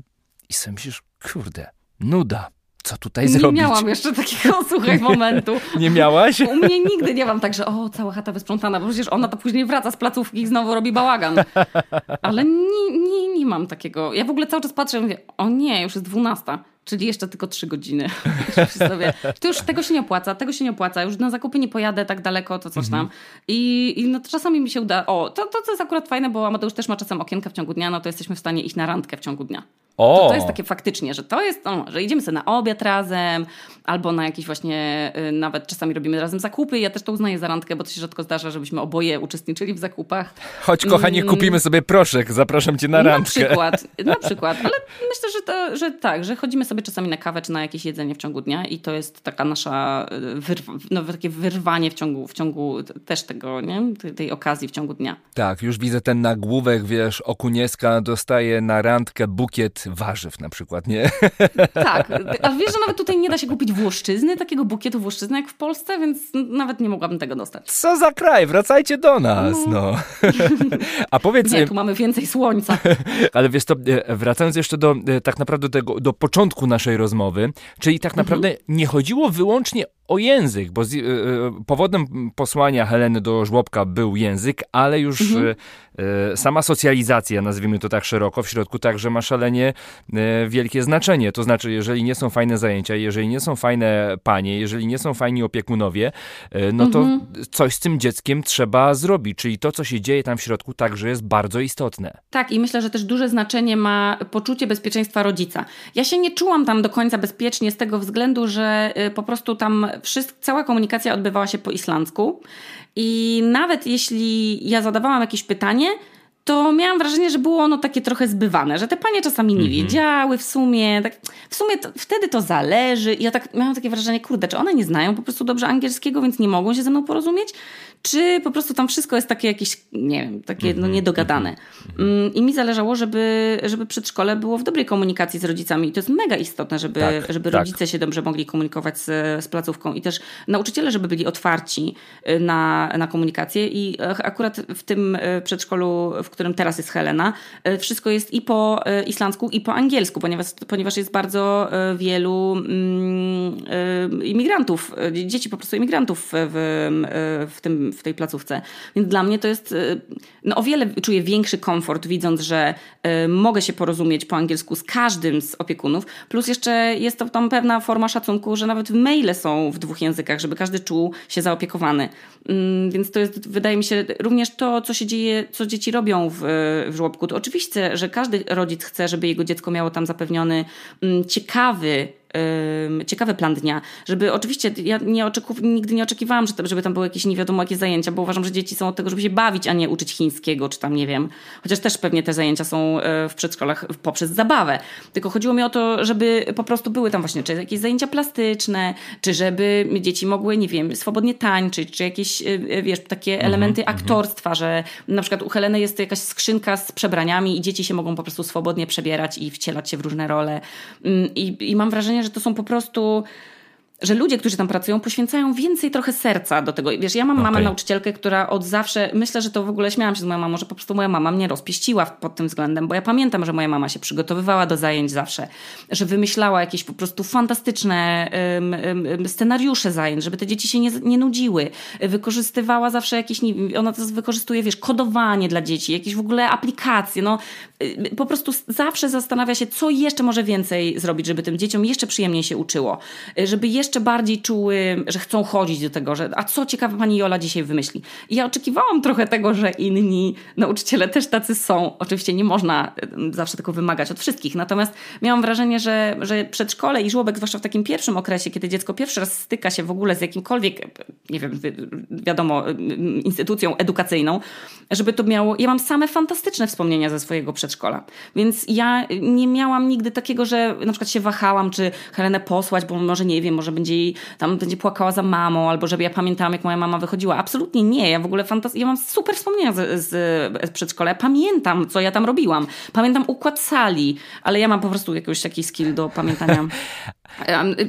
i sobie myślisz, kurde, nuda. Co tutaj Nie zrobić? miałam jeszcze takiego, słuchaj, momentu. Nie miałaś? U mnie nigdy nie mam tak, że o, cała chata wysprzątana, bo przecież ona to później wraca z placówki i znowu robi bałagan. Ale nie, nie, nie mam takiego. Ja w ogóle cały czas patrzę i mówię, o nie, już jest dwunasta. Czyli jeszcze tylko trzy godziny. Sobie, to już tego się nie opłaca, tego się nie opłaca, już na zakupy nie pojadę tak daleko, to coś tam. I, i no, czasami mi się uda. O, to, to, to jest akurat fajne, bo Amadeusz też ma czasem okienka w ciągu dnia, no to jesteśmy w stanie iść na randkę w ciągu dnia. O, To, to jest takie faktycznie, że to jest, no, że idziemy sobie na obiad razem, albo na jakieś właśnie, y, nawet czasami robimy razem zakupy. Ja też to uznaję za randkę, bo to się rzadko zdarza, żebyśmy oboje uczestniczyli w zakupach. chodź kochanie, Mm. kupimy sobie proszek, zapraszam cię na Na randkę. przykład, na przykład. Ale myślę, że, to, że tak, że chodzimy sobie czasami na kawę czy na jakieś jedzenie w ciągu dnia i to jest taka nasza, wyrw- no, takie wyrwanie w ciągu, w ciągu też tego, nie? Tej, okazji w ciągu dnia. Tak, już widzę ten nagłówek, wiesz, Okunieska dostaje na randkę bukiet warzyw na przykład, nie? Tak, a wiesz, że nawet tutaj nie da się kupić włoszczyzny, takiego bukietu włoszczyzny jak w Polsce, więc nawet nie mogłabym tego dostać. Co za kraj, wracajcie do nas, no. A powiedz, Nie, tu mamy więcej słońca. ale wiesz to, e, wracając jeszcze do e, tak naprawdę tego, do początku naszej rozmowy, czyli tak naprawdę nie chodziło wyłącznie o język, bo z, e, e, powodem posłania Heleny do żłobka był język, ale już e, e, sama socjalizacja, nazwijmy to tak szeroko, w środku także ma szalenie wielkie znaczenie. To znaczy, jeżeli nie są fajne zajęcia, jeżeli nie są fajne panie, jeżeli nie są fajni opiekunowie, no to coś z tym dzieckiem trzeba zrobić, czyli to, co się dzieje tam w środku, także jest bardzo istotne. Tak, i myślę, że też duże znaczenie ma poczucie bezpieczeństwa rodzica. Ja się nie czułam tam do końca bezpiecznie z tego względu, że y, po prostu tam wszystko, cała komunikacja odbywała się po islandzku. I nawet jeśli ja zadawałam jakieś pytanie, to miałam wrażenie, że było ono takie trochę zbywane, że te panie czasami nie wiedziały w sumie, tak, w sumie to, wtedy to zależy. I ja tak miałam takie wrażenie, kurde, czy one nie znają po prostu dobrze angielskiego, więc nie mogą się ze mną porozumieć? Czy po prostu tam wszystko jest takie jakieś, nie wiem, takie no, niedogadane. Mm, I mi zależało, żeby, żeby przedszkole było w dobrej komunikacji z rodzicami. I to jest mega istotne, żeby, Tak, żeby tak. rodzice się dobrze mogli komunikować z, z placówką i też nauczyciele, żeby byli otwarci y, na, na komunikację. I e, akurat w tym e, przedszkolu, w którym teraz jest Helena, e, wszystko jest i po e, islandzku, i po angielsku, ponieważ, ponieważ jest bardzo e, wielu mm, imigrantów, dzieci po prostu imigrantów w, w, tym, w tej placówce. Więc dla mnie to jest no, o wiele czuję większy komfort, widząc, że mogę się porozumieć po angielsku z każdym z opiekunów. Plus jeszcze jest to tam pewna forma szacunku, że nawet maile są w dwóch językach, żeby każdy czuł się zaopiekowany. Mm, Więc to jest, wydaje mi się, również to, co się dzieje, co dzieci robią w, w żłobku. To oczywiście, że każdy rodzic chce, żeby jego dziecko miało tam zapewniony mm, ciekawy ciekawy plan dnia, żeby oczywiście ja nie oczeku, nigdy nie oczekiwałam, że żeby tam były jakieś nie wiadomo jakie zajęcia, bo uważam, że dzieci są od tego, żeby się bawić, a nie uczyć chińskiego, czy tam nie wiem. Chociaż też pewnie te zajęcia są e, w przedszkolach poprzez zabawę. Tylko chodziło mi o to, żeby po prostu były tam właśnie czy jakieś zajęcia plastyczne, czy żeby dzieci mogły, nie wiem, swobodnie tańczyć, czy jakieś, e, wiesz, takie elementy aktorstwa, że na przykład u Heleny jest jakaś skrzynka z przebraniami i dzieci się mogą po prostu swobodnie przebierać i wcielać się w różne role. Mm, I, i mam wrażenie, że to są po prostu że ludzie, którzy tam pracują, poświęcają więcej trochę serca do tego. Wiesz, ja mam okay. mamę nauczycielkę, która od zawsze, myślę, że to w ogóle śmiałam się z moją mamą, że po prostu moja mama mnie rozpieściła pod tym względem, bo ja pamiętam, że moja mama się przygotowywała do zajęć zawsze, że wymyślała jakieś po prostu fantastyczne um, um, scenariusze zajęć, żeby te dzieci się nie, nie nudziły. Wykorzystywała zawsze jakieś, ona to wykorzystuje, wiesz, kodowanie dla dzieci, jakieś w ogóle aplikacje, no po prostu zawsze zastanawia się, co jeszcze może więcej zrobić, żeby tym dzieciom jeszcze przyjemniej się uczyło, y, żeby jeszcze bardziej czuły, że chcą chodzić do tego, że a co ciekawe pani Jola dzisiaj wymyśli. I ja oczekiwałam trochę tego, że inni nauczyciele też tacy są. Oczywiście nie można y, zawsze tego wymagać od wszystkich, natomiast miałam wrażenie, że, że przedszkole i żłobek, zwłaszcza w takim pierwszym okresie, kiedy dziecko pierwszy raz styka się w ogóle z jakimkolwiek, nie wiem, wiadomo, instytucją edukacyjną, żeby to miało. Ja mam same fantastyczne wspomnienia ze swojego przedszkola. Więc ja nie miałam nigdy takiego, że na przykład się wahałam, czy Helenę posłać, bo może nie wiem, może będzie jej tam będzie płakała za mamą, albo żeby ja pamiętałam, jak moja mama wychodziła. Absolutnie nie. Ja w ogóle fantas- ja mam super wspomnienia z, z, z przedszkola. Ja pamiętam, co ja tam robiłam. Pamiętam układ sali, ale ja mam po prostu jakiś taki skill do pamiętania.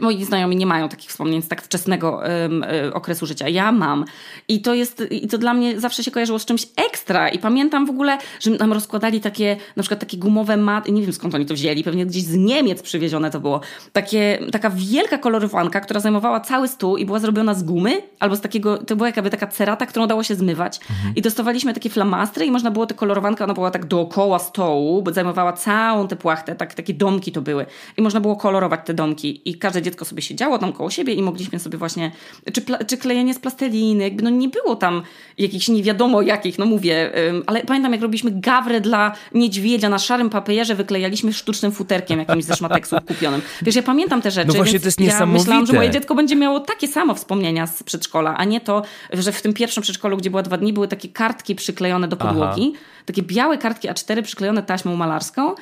Moi znajomi nie mają takich wspomnień z tak wczesnego um, okresu życia. Ja mam. I to jest, i to dla mnie zawsze się kojarzyło z czymś ekstra. I pamiętam w ogóle, że nam rozkładali takie, na przykład takie gumowe maty, nie wiem skąd oni to wzięli, pewnie gdzieś z Niemiec przywiezione to było. Takie, taka wielka kolorowanka, która zajmowała cały stół i była zrobiona z gumy, albo z takiego, to była jakby taka cerata, którą dało się zmywać. Mhm. I dostawaliśmy takie flamastry i można było te kolorowanka, ona była tak dookoła stołu, bo zajmowała całą tę płachtę, tak, takie domki to były. I można było kolorować te domki i, każde dziecko sobie siedziało tam koło siebie i mogliśmy sobie właśnie, czy, czy klejenie z plasteliny, jakby no nie było tam jakichś nie wiadomo jakich, no mówię, ale pamiętam jak robiliśmy gawrę dla niedźwiedzia na szarym papierze, wyklejaliśmy sztucznym futerkiem jakimś ze szmateksu kupionym. Wiesz, ja pamiętam te rzeczy, no właśnie, to jest ja niesamowite. myślałam, że moje dziecko będzie miało takie samo wspomnienia z przedszkola, a nie to, że w tym pierwszym przedszkolu, gdzie była dwa dni, były takie kartki przyklejone do podłogi, Aha. takie białe kartki A4 przyklejone taśmą malarską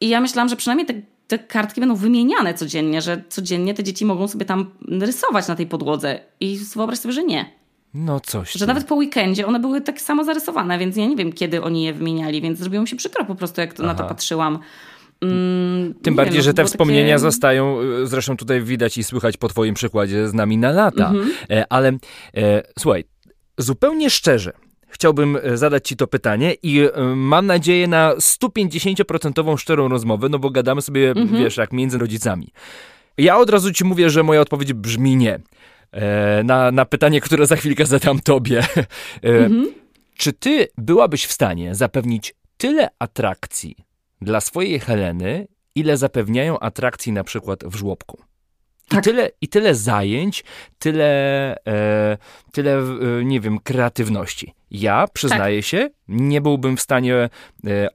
i ja myślałam, że przynajmniej te te kartki będą wymieniane codziennie, że codziennie te dzieci mogą sobie tam rysować na tej podłodze. I wyobraź sobie, że nie. No coś. Że nawet po weekendzie one były tak samo zarysowane, więc ja nie wiem, kiedy oni je wymieniali, więc zrobiło mi się przykro po prostu, jak na to patrzyłam. Mm, Tym bardziej, wiem, że te wspomnienia takie... zostają, y, zresztą tutaj widać i słychać po Twoim przykładzie z nami na lata. Mhm. E, ale e, słuchaj, zupełnie szczerze, chciałbym e, zadać Ci to pytanie i e, mam nadzieję na 150% szczerą rozmowę, no bo gadamy sobie, mhm. wiesz, jak między rodzicami. Ja od razu Ci mówię, że moja odpowiedź brzmi nie. E, na, na pytanie, które za chwilkę zadam Tobie. Mhm. Czy Ty byłabyś w stanie zapewnić tyle atrakcji dla swojej Heleny, ile zapewniają atrakcji na przykład w żłobku? Tak. I, tyle, I tyle zajęć, tyle, e, tyle, e, nie wiem, kreatywności. Ja, przyznaję tak. się, nie byłbym w stanie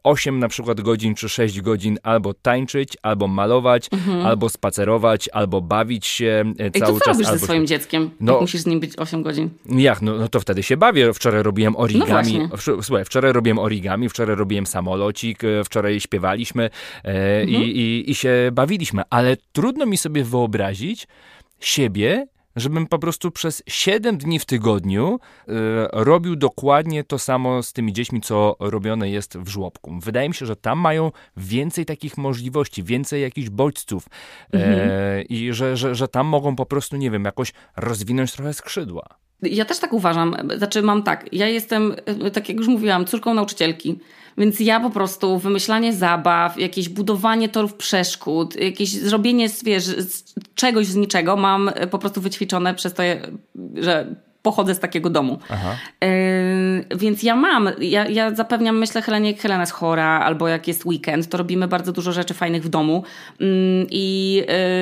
8 e, na przykład godzin czy 6 godzin albo tańczyć, albo malować, mhm. albo spacerować, albo bawić się e, cały I co czas. robisz albo... ze swoim dzieckiem, no, jak musisz z nim być 8 godzin? Jak? No, no to wtedy się bawię. Wczoraj robiłem origami. No Słuchaj, wczoraj robiłem origami, wczoraj robiłem samolocik, e, wczoraj śpiewaliśmy mhm. i, i, i się bawiliśmy. Ale trudno mi sobie wyobrazić siebie żebym po prostu przez 7 dni w tygodniu y, robił dokładnie to samo z tymi dziećmi, co robione jest w żłobku. Wydaje mi się, że tam mają więcej takich możliwości, więcej jakichś bodźców e, mhm. i że, że, że tam mogą po prostu, nie wiem, jakoś rozwinąć trochę skrzydła. Ja też tak uważam. Znaczy mam tak, ja jestem, e, tak jak już mówiłam, córką nauczycielki. Więc ja po prostu wymyślanie zabaw, jakieś budowanie torów przeszkód, jakieś zrobienie wiesz, czegoś z niczego mam po prostu wyćwiczone przez to, że pochodzę z takiego domu. Yy, więc ja mam, ja, ja zapewniam, myślę Helenie, jak Helena jest chora, albo jak jest weekend, to robimy bardzo dużo rzeczy fajnych w domu. Yy, I,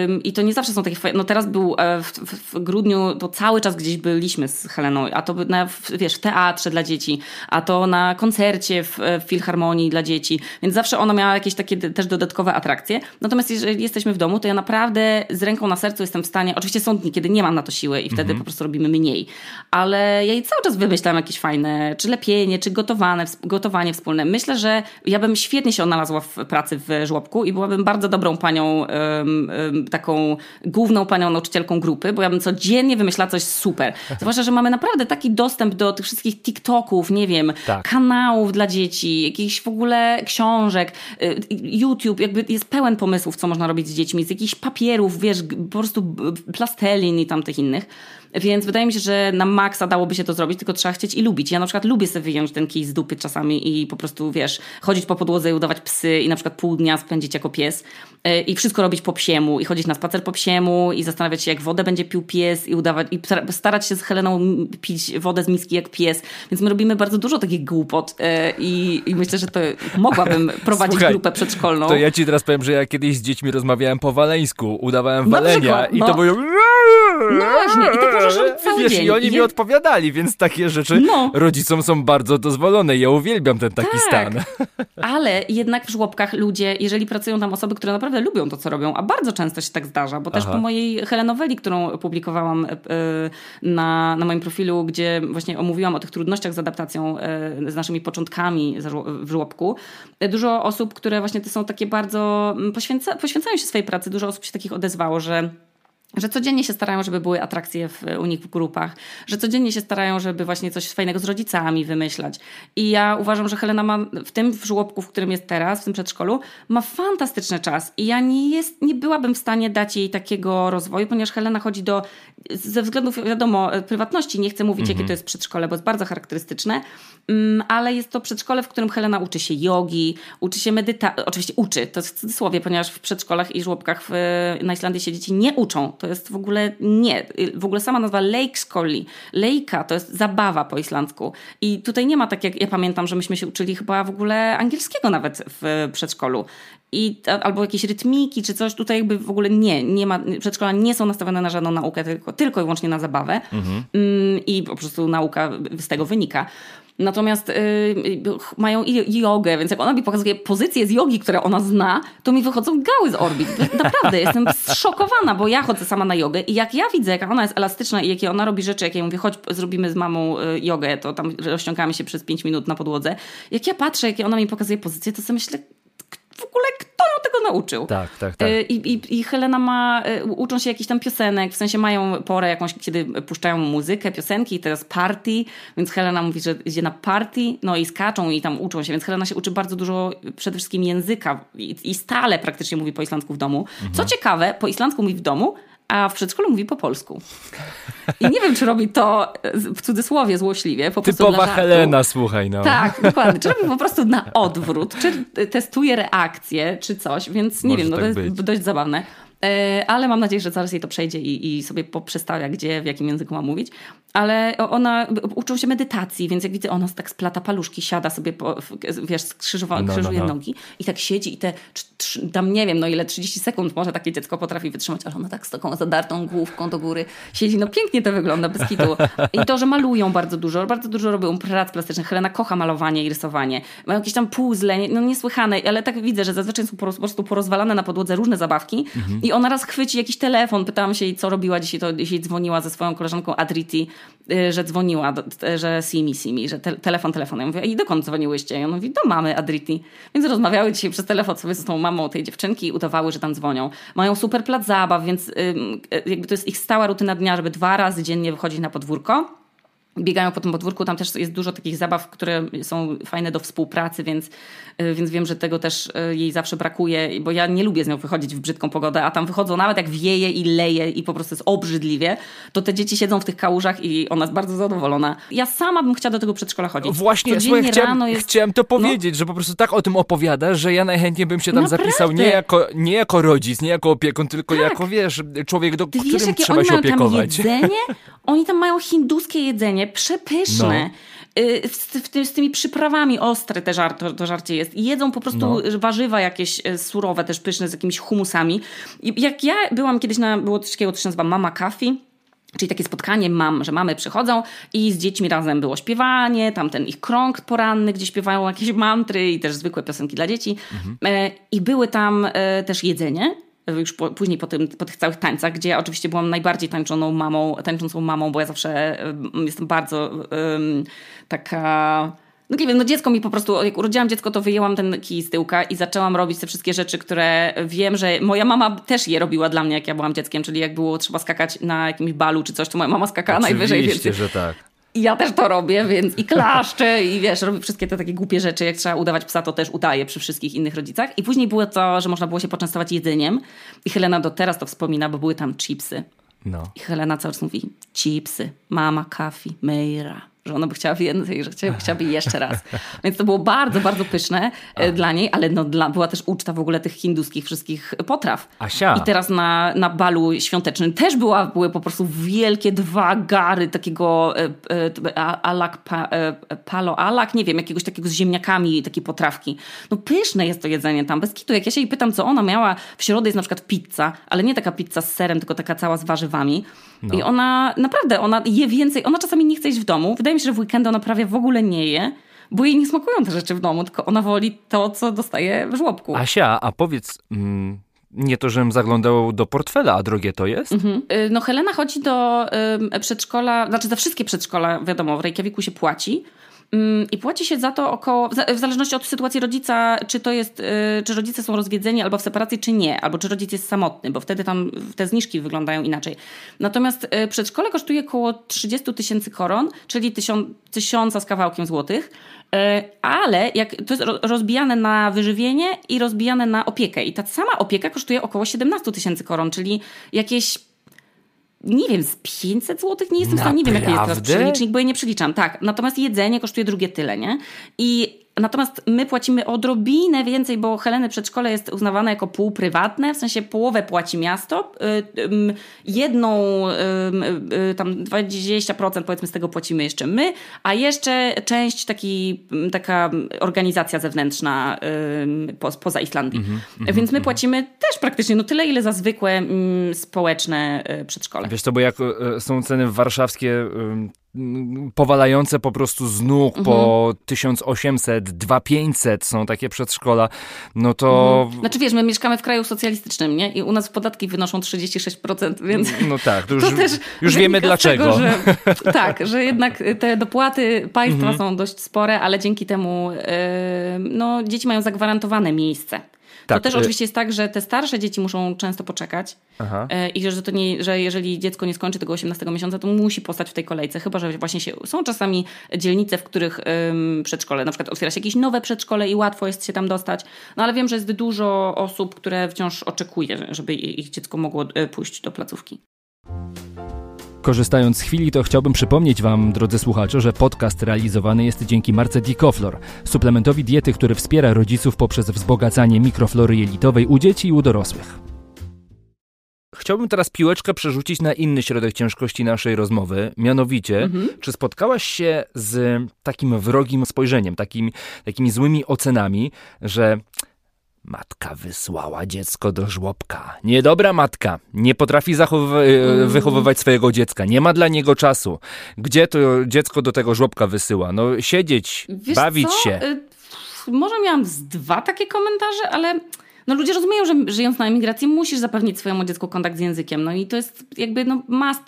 yy, I to nie zawsze są takie fajne. No teraz był e, w, w, w, grudniu, to cały czas gdzieś byliśmy z Heleną, a to na, wiesz, w teatrze dla dzieci, a to na koncercie w, w Filharmonii dla dzieci, więc zawsze ona miała jakieś takie też dodatkowe atrakcje. Natomiast jeżeli jesteśmy w domu, to ja naprawdę z ręką na sercu jestem w stanie, oczywiście są dni, kiedy nie mam na to siły i wtedy mhm. po prostu robimy mniej ale ja jej cały czas wymyślam jakieś fajne, czy lepienie, czy gotowane, gotowanie wspólne. Myślę, że ja bym świetnie się odnalazła w pracy w żłobku i byłabym bardzo dobrą panią, taką główną panią nauczycielką grupy, bo ja bym codziennie wymyślała coś super. Zwłaszcza, że mamy naprawdę taki dostęp do tych wszystkich TikToków, nie wiem, tak. kanałów dla dzieci, jakichś w ogóle książek, y, YouTube, jakby jest pełen pomysłów, co można robić z dziećmi, z jakichś papierów, wiesz, po prostu plastelin i tamtych innych. Więc wydaje mi się, że na maksa dałoby się to zrobić, tylko trzeba chcieć i lubić. Ja na przykład lubię sobie wyjąć ten kij z dupy czasami i po prostu, wiesz, chodzić po podłodze i udawać psy i na przykład pół dnia spędzić jako pies e, i wszystko robić po psiemu i chodzić na spacer po psiemu i zastanawiać się, jak wodę będzie pił pies i udawać i starać się z Heleną pić wodę z miski jak pies. Więc my robimy bardzo dużo takich głupot e, i, i myślę, że to mogłabym prowadzić Słuchaj, grupę przedszkolną. To ja ci teraz powiem, że ja kiedyś z dziećmi rozmawiałem po waleńsku, udawałem walenia i to no. było... No właśnie, i to możesz robić cały Wiesz, dzień. i oni mi odpowiadali, więc takie rzeczy no. rodzicom są bardzo dozwolone. Ja uwielbiam ten taki tak. stan. Ale jednak w żłobkach ludzie, jeżeli pracują tam osoby, które naprawdę lubią to, co robią, a bardzo często się tak zdarza, bo Aha. też po mojej Helenoweli, którą publikowałam e, na, na moim profilu, gdzie właśnie omówiłam o tych trudnościach z adaptacją, e, z naszymi początkami w żłobku, e, dużo osób, które właśnie to są takie bardzo, mm, poświęca, poświęcają się swojej pracy, dużo osób się takich odezwało, że że codziennie się starają, żeby były atrakcje w, u nich w grupach, że codziennie się starają, żeby właśnie coś fajnego z rodzicami wymyślać. I ja uważam, że Helena ma w tym w żłobku, w którym jest teraz, w tym przedszkolu, ma fantastyczny czas. I ja nie, jest, nie byłabym w stanie dać jej takiego rozwoju, ponieważ Helena chodzi do, ze względów, wiadomo, prywatności, nie chcę mówić, mhm. jakie to jest przedszkole, bo jest bardzo charakterystyczne, mm, ale jest to przedszkole, w którym Helena uczy się jogi, uczy się medytacji, oczywiście uczy, to w cudzysłowie, ponieważ w przedszkolach i żłobkach w, na Islandii się dzieci nie uczą to jest w ogóle nie. W ogóle sama nazwa Leikskoli. Lejka to jest zabawa po islandzku. I tutaj nie ma tak jak ja pamiętam, że myśmy się uczyli chyba w ogóle angielskiego nawet w przedszkolu. I, albo jakieś rytmiki czy coś, tutaj jakby w ogóle nie, nie ma, przedszkola nie są nastawione na żadną naukę, tylko, tylko i wyłącznie na zabawę mhm. Mm, i po prostu nauka z tego wynika. Natomiast yy, mają i jogę, więc jak ona mi pokazuje pozycje z jogi, które ona zna, to mi wychodzą gały z orbit. Naprawdę, jestem zszokowana, bo ja chodzę sama na jogę i jak ja widzę, jak ona jest elastyczna i jakie ona robi rzeczy, jak ja mówię, chodź zrobimy z mamą y, jogę, to tam rozciągamy się przez 5 minut na podłodze. Jak ja patrzę, jakie ona mi pokazuje pozycje, to sobie myślę, w ogóle kto ją tego nauczył? Tak, tak, tak. Y, I, i, I Helena ma, y, uczą się jakichś tam piosenek, w sensie mają porę jakąś, kiedy puszczają muzykę, piosenki i teraz party, więc Helena mówi, że idzie na party, no i skaczą i tam uczą się, więc Helena się uczy bardzo dużo przede wszystkim języka i, i stale praktycznie mówi po islandzku w domu. Mhm. Co ciekawe, po islandzku mówi w domu, a w przedszkolu mówi po polsku. I nie wiem, czy robi to w cudzysłowie złośliwie. Po Typowa Helena, słuchaj. No. Tak, dokładnie. Czy robi po prostu na odwrót, czy testuje reakcję, czy coś, więc nie Może wiem, no tak to jest być. dość zabawne. E, ale mam nadzieję, że zaraz jej to przejdzie i, i sobie poprzestawia, gdzie, w jakim języku ma mówić. Ale ona uczył się medytacji, więc jak widzę, ona tak splata paluszki, siada sobie, po, wiesz, skrzyżowa, no, krzyżuje no, no. nogi i tak siedzi i te, tam nie wiem, no ile, 30 sekund może takie dziecko potrafi wytrzymać, ale ona tak z taką zadartą główką do góry siedzi. No pięknie to wygląda, bez kitu. I to, że malują bardzo dużo, bardzo dużo robią prac plastycznych. Helena kocha malowanie i rysowanie. Mają jakieś tam puzzle, no niesłychane, ale tak widzę, że zazwyczaj są po prostu porozwalane na podłodze różne zabawki mhm. I ona raz chwyci jakiś telefon, pytałam się jej, co robiła dzisiaj, to dzisiaj dzwoniła ze swoją koleżanką Adriti, y, że dzwoniła, że Simi, Simi, że te, telefon, telefon. Ja mówię, i dokąd dzwoniłyście? I on mówi, do mamy Adriti. Więc rozmawiały dzisiaj przez telefon sobie z tą mamą tej dziewczynki i udawały, że tam dzwonią. Mają super plac zabaw, więc y, jakby to jest ich stała rutyna dnia, żeby dwa razy dziennie wychodzić na podwórko biegają po tym podwórku. Tam też jest dużo takich zabaw, które są fajne do współpracy, więc, y, więc wiem, że tego też y, jej zawsze brakuje, bo ja nie lubię z nią wychodzić w brzydką pogodę, a tam wychodzą nawet jak wieje i leje i po prostu jest obrzydliwie, to te dzieci siedzą w tych kałużach i ona jest bardzo zadowolona. Ja sama bym chciała do tego przedszkola chodzić. Właśnie, słuchaj, chciałem, jest... chciałem to no. powiedzieć, no. że po prostu tak o tym opowiadasz, że ja najchętniej bym się tam Naprawdę? zapisał nie jako, nie jako rodzic, nie jako opiekun, tylko tak. jako, wiesz, człowiek, do Ty którym wiesz, trzeba się opiekować. Tam jedzenie? Oni tam mają hinduskie jedzenie, przepyszne. No. Y, z, z, tymi przyprawami ostre te żar, to, to żarcie jest. Jedzą po prostu no. warzywa jakieś y, surowe, też pyszne z jakimiś humusami. I jak ja byłam kiedyś na, było coś takiego, co się nazywa Mama Coffee, Czyli takie spotkanie mam, że mamy przychodzą i z dziećmi razem było śpiewanie, tam ten ich krąg poranny, gdzie śpiewają jakieś mantry i też zwykłe piosenki dla dzieci. Mhm. E, I były tam e, też jedzenie już po, później po, tym, po tych całych tańcach, gdzie ja oczywiście byłam najbardziej tańczoną mamą, tańczącą mamą, bo ja zawsze jestem bardzo taka no nie wiem, no dziecko mi po prostu, jak urodziłam dziecko, to wyjęłam ten kij z tyłka i zaczęłam robić te wszystkie rzeczy, które wiem, że moja mama też je robiła dla mnie, jak ja byłam dzieckiem, czyli jak było trzeba skakać na jakimś balu czy coś, to moja mama skakała Oczywiście, najwyżej. Oczywiście, że tak. I ja też to robię, więc i klaszczę i wiesz, robię wszystkie te takie głupie rzeczy, jak trzeba udawać psa, to też udaję przy wszystkich innych rodzicach. I później było to, że można było się poczęstować jedzeniem i Helena do teraz to wspomina, bo były tam chipsy. No. I Helena cały czas mówi, chipsy, mama, kafi, Meira że ona by chciała więcej, że chciała, chciałaby jeszcze raz. Więc to było bardzo, bardzo pyszne e, A. dla niej, ale no, dla, była też uczta w ogóle tych hinduskich wszystkich potraw. Asia. I teraz na, na balu świątecznym też była, były po prostu wielkie dwa gary takiego e, e, alak, pa, palo alak, nie wiem, jakiegoś takiego z ziemniakami, takie potrawki. No pyszne jest to jedzenie tam, bez kitu. Jak ja się jej pytam, co ona miała, w środę jest na przykład pizza, ale nie taka pizza z serem, tylko taka cała z warzywami. No. I ona naprawdę, ona je więcej, ona czasami nie chce iść w domu. Wydaje mi się, że w weekendy ona prawie w ogóle nie je, bo jej nie smakują te rzeczy w domu, tylko ona woli to, co dostaje w żłobku. Asia, a powiedz... Mm... Nie to, żebym zaglądał do portfela, a drogie to jest? Mhm. Y, no Helena chodzi do y, przedszkola, znaczy za wszystkie przedszkola, wiadomo, w Reykjaviku się płaci, I płaci się za to około, w zależności od sytuacji rodzica, czy to jest, y, czy rodzice są rozwiedzeni albo w separacji, czy nie, albo czy rodzic jest samotny, bo wtedy tam te zniżki wyglądają inaczej. Natomiast y, przedszkole kosztuje około 30 tysięcy koron, czyli tysiąca z kawałkiem złotych, y, ale jak, to jest rozbijane na wyżywienie i rozbijane na opiekę. I ta sama opieka kosztuje około 17 tysięcy koron, czyli jakieś nie wiem, z 500 zł? Nie jestem w stanie, nie wiem jaki jest teraz przelicznik, bo ja nie przeliczam. Tak, natomiast jedzenie kosztuje drugie tyle, nie? I Natomiast my płacimy odrobinę więcej, bo Heleny przedszkole jest uznawane jako półprywatne, w sensie połowę płaci miasto, y, jedną, y, tam 20% powiedzmy z tego płacimy jeszcze my, a jeszcze część taki, taka organizacja zewnętrzna poza Islandii. Mm -hmm, Więc my mhm. płacimy też praktycznie no tyle, ile za zwykłe społeczne y, przedszkole. Wiesz to, bo jak są ceny warszawskie powalające po prostu z nóg mhm. po 1800, 2500 są takie przedszkola, no to... Mhm. Znaczy wiesz, my mieszkamy w kraju socjalistycznym, nie? I u nas podatki wynoszą 36%, więc... No tak, to już, to też już wiemy dlaczego. Tego, że, tak, że jednak te dopłaty państwa mhm. są dość spore, ale dzięki temu yy, no, dzieci mają zagwarantowane miejsce. Tak. To też y- oczywiście jest tak, że te starsze dzieci muszą często poczekać Aha. Y, i że, to nie, że jeżeli dziecko nie skończy tego 18 miesiąca, to musi postać w tej kolejce, chyba że właśnie się, są czasami dzielnice, w których przedszkole, na przykład otwiera się jakieś nowe przedszkole i łatwo jest się tam dostać, no ale wiem, że jest dużo osób, które wciąż oczekuje, żeby ich dziecko mogło y, pójść do placówki. Korzystając z chwili, to chciałbym przypomnieć Wam, drodzy słuchacze, że podcast realizowany jest dzięki marce Dicoflor, suplementowi diety, który wspiera rodziców poprzez wzbogacanie mikroflory jelitowej u dzieci i u dorosłych. Chciałbym teraz piłeczkę przerzucić na inny środek ciężkości naszej rozmowy, mianowicie, mhm. czy spotkałaś się z takim wrogim spojrzeniem, takim, takimi złymi ocenami, że Matka wysłała dziecko do żłobka. Niedobra matka. Nie potrafi mm. wychowywać swojego dziecka. Nie ma dla niego czasu. Gdzie to dziecko do tego żłobka wysyła? No siedzieć, Wiesz bawić co? się. Y, może miałam z dwa takie komentarze, ale no ludzie rozumieją, że żyjąc na emigracji musisz zapewnić swojemu dziecku kontakt z językiem. No i to jest jakby no must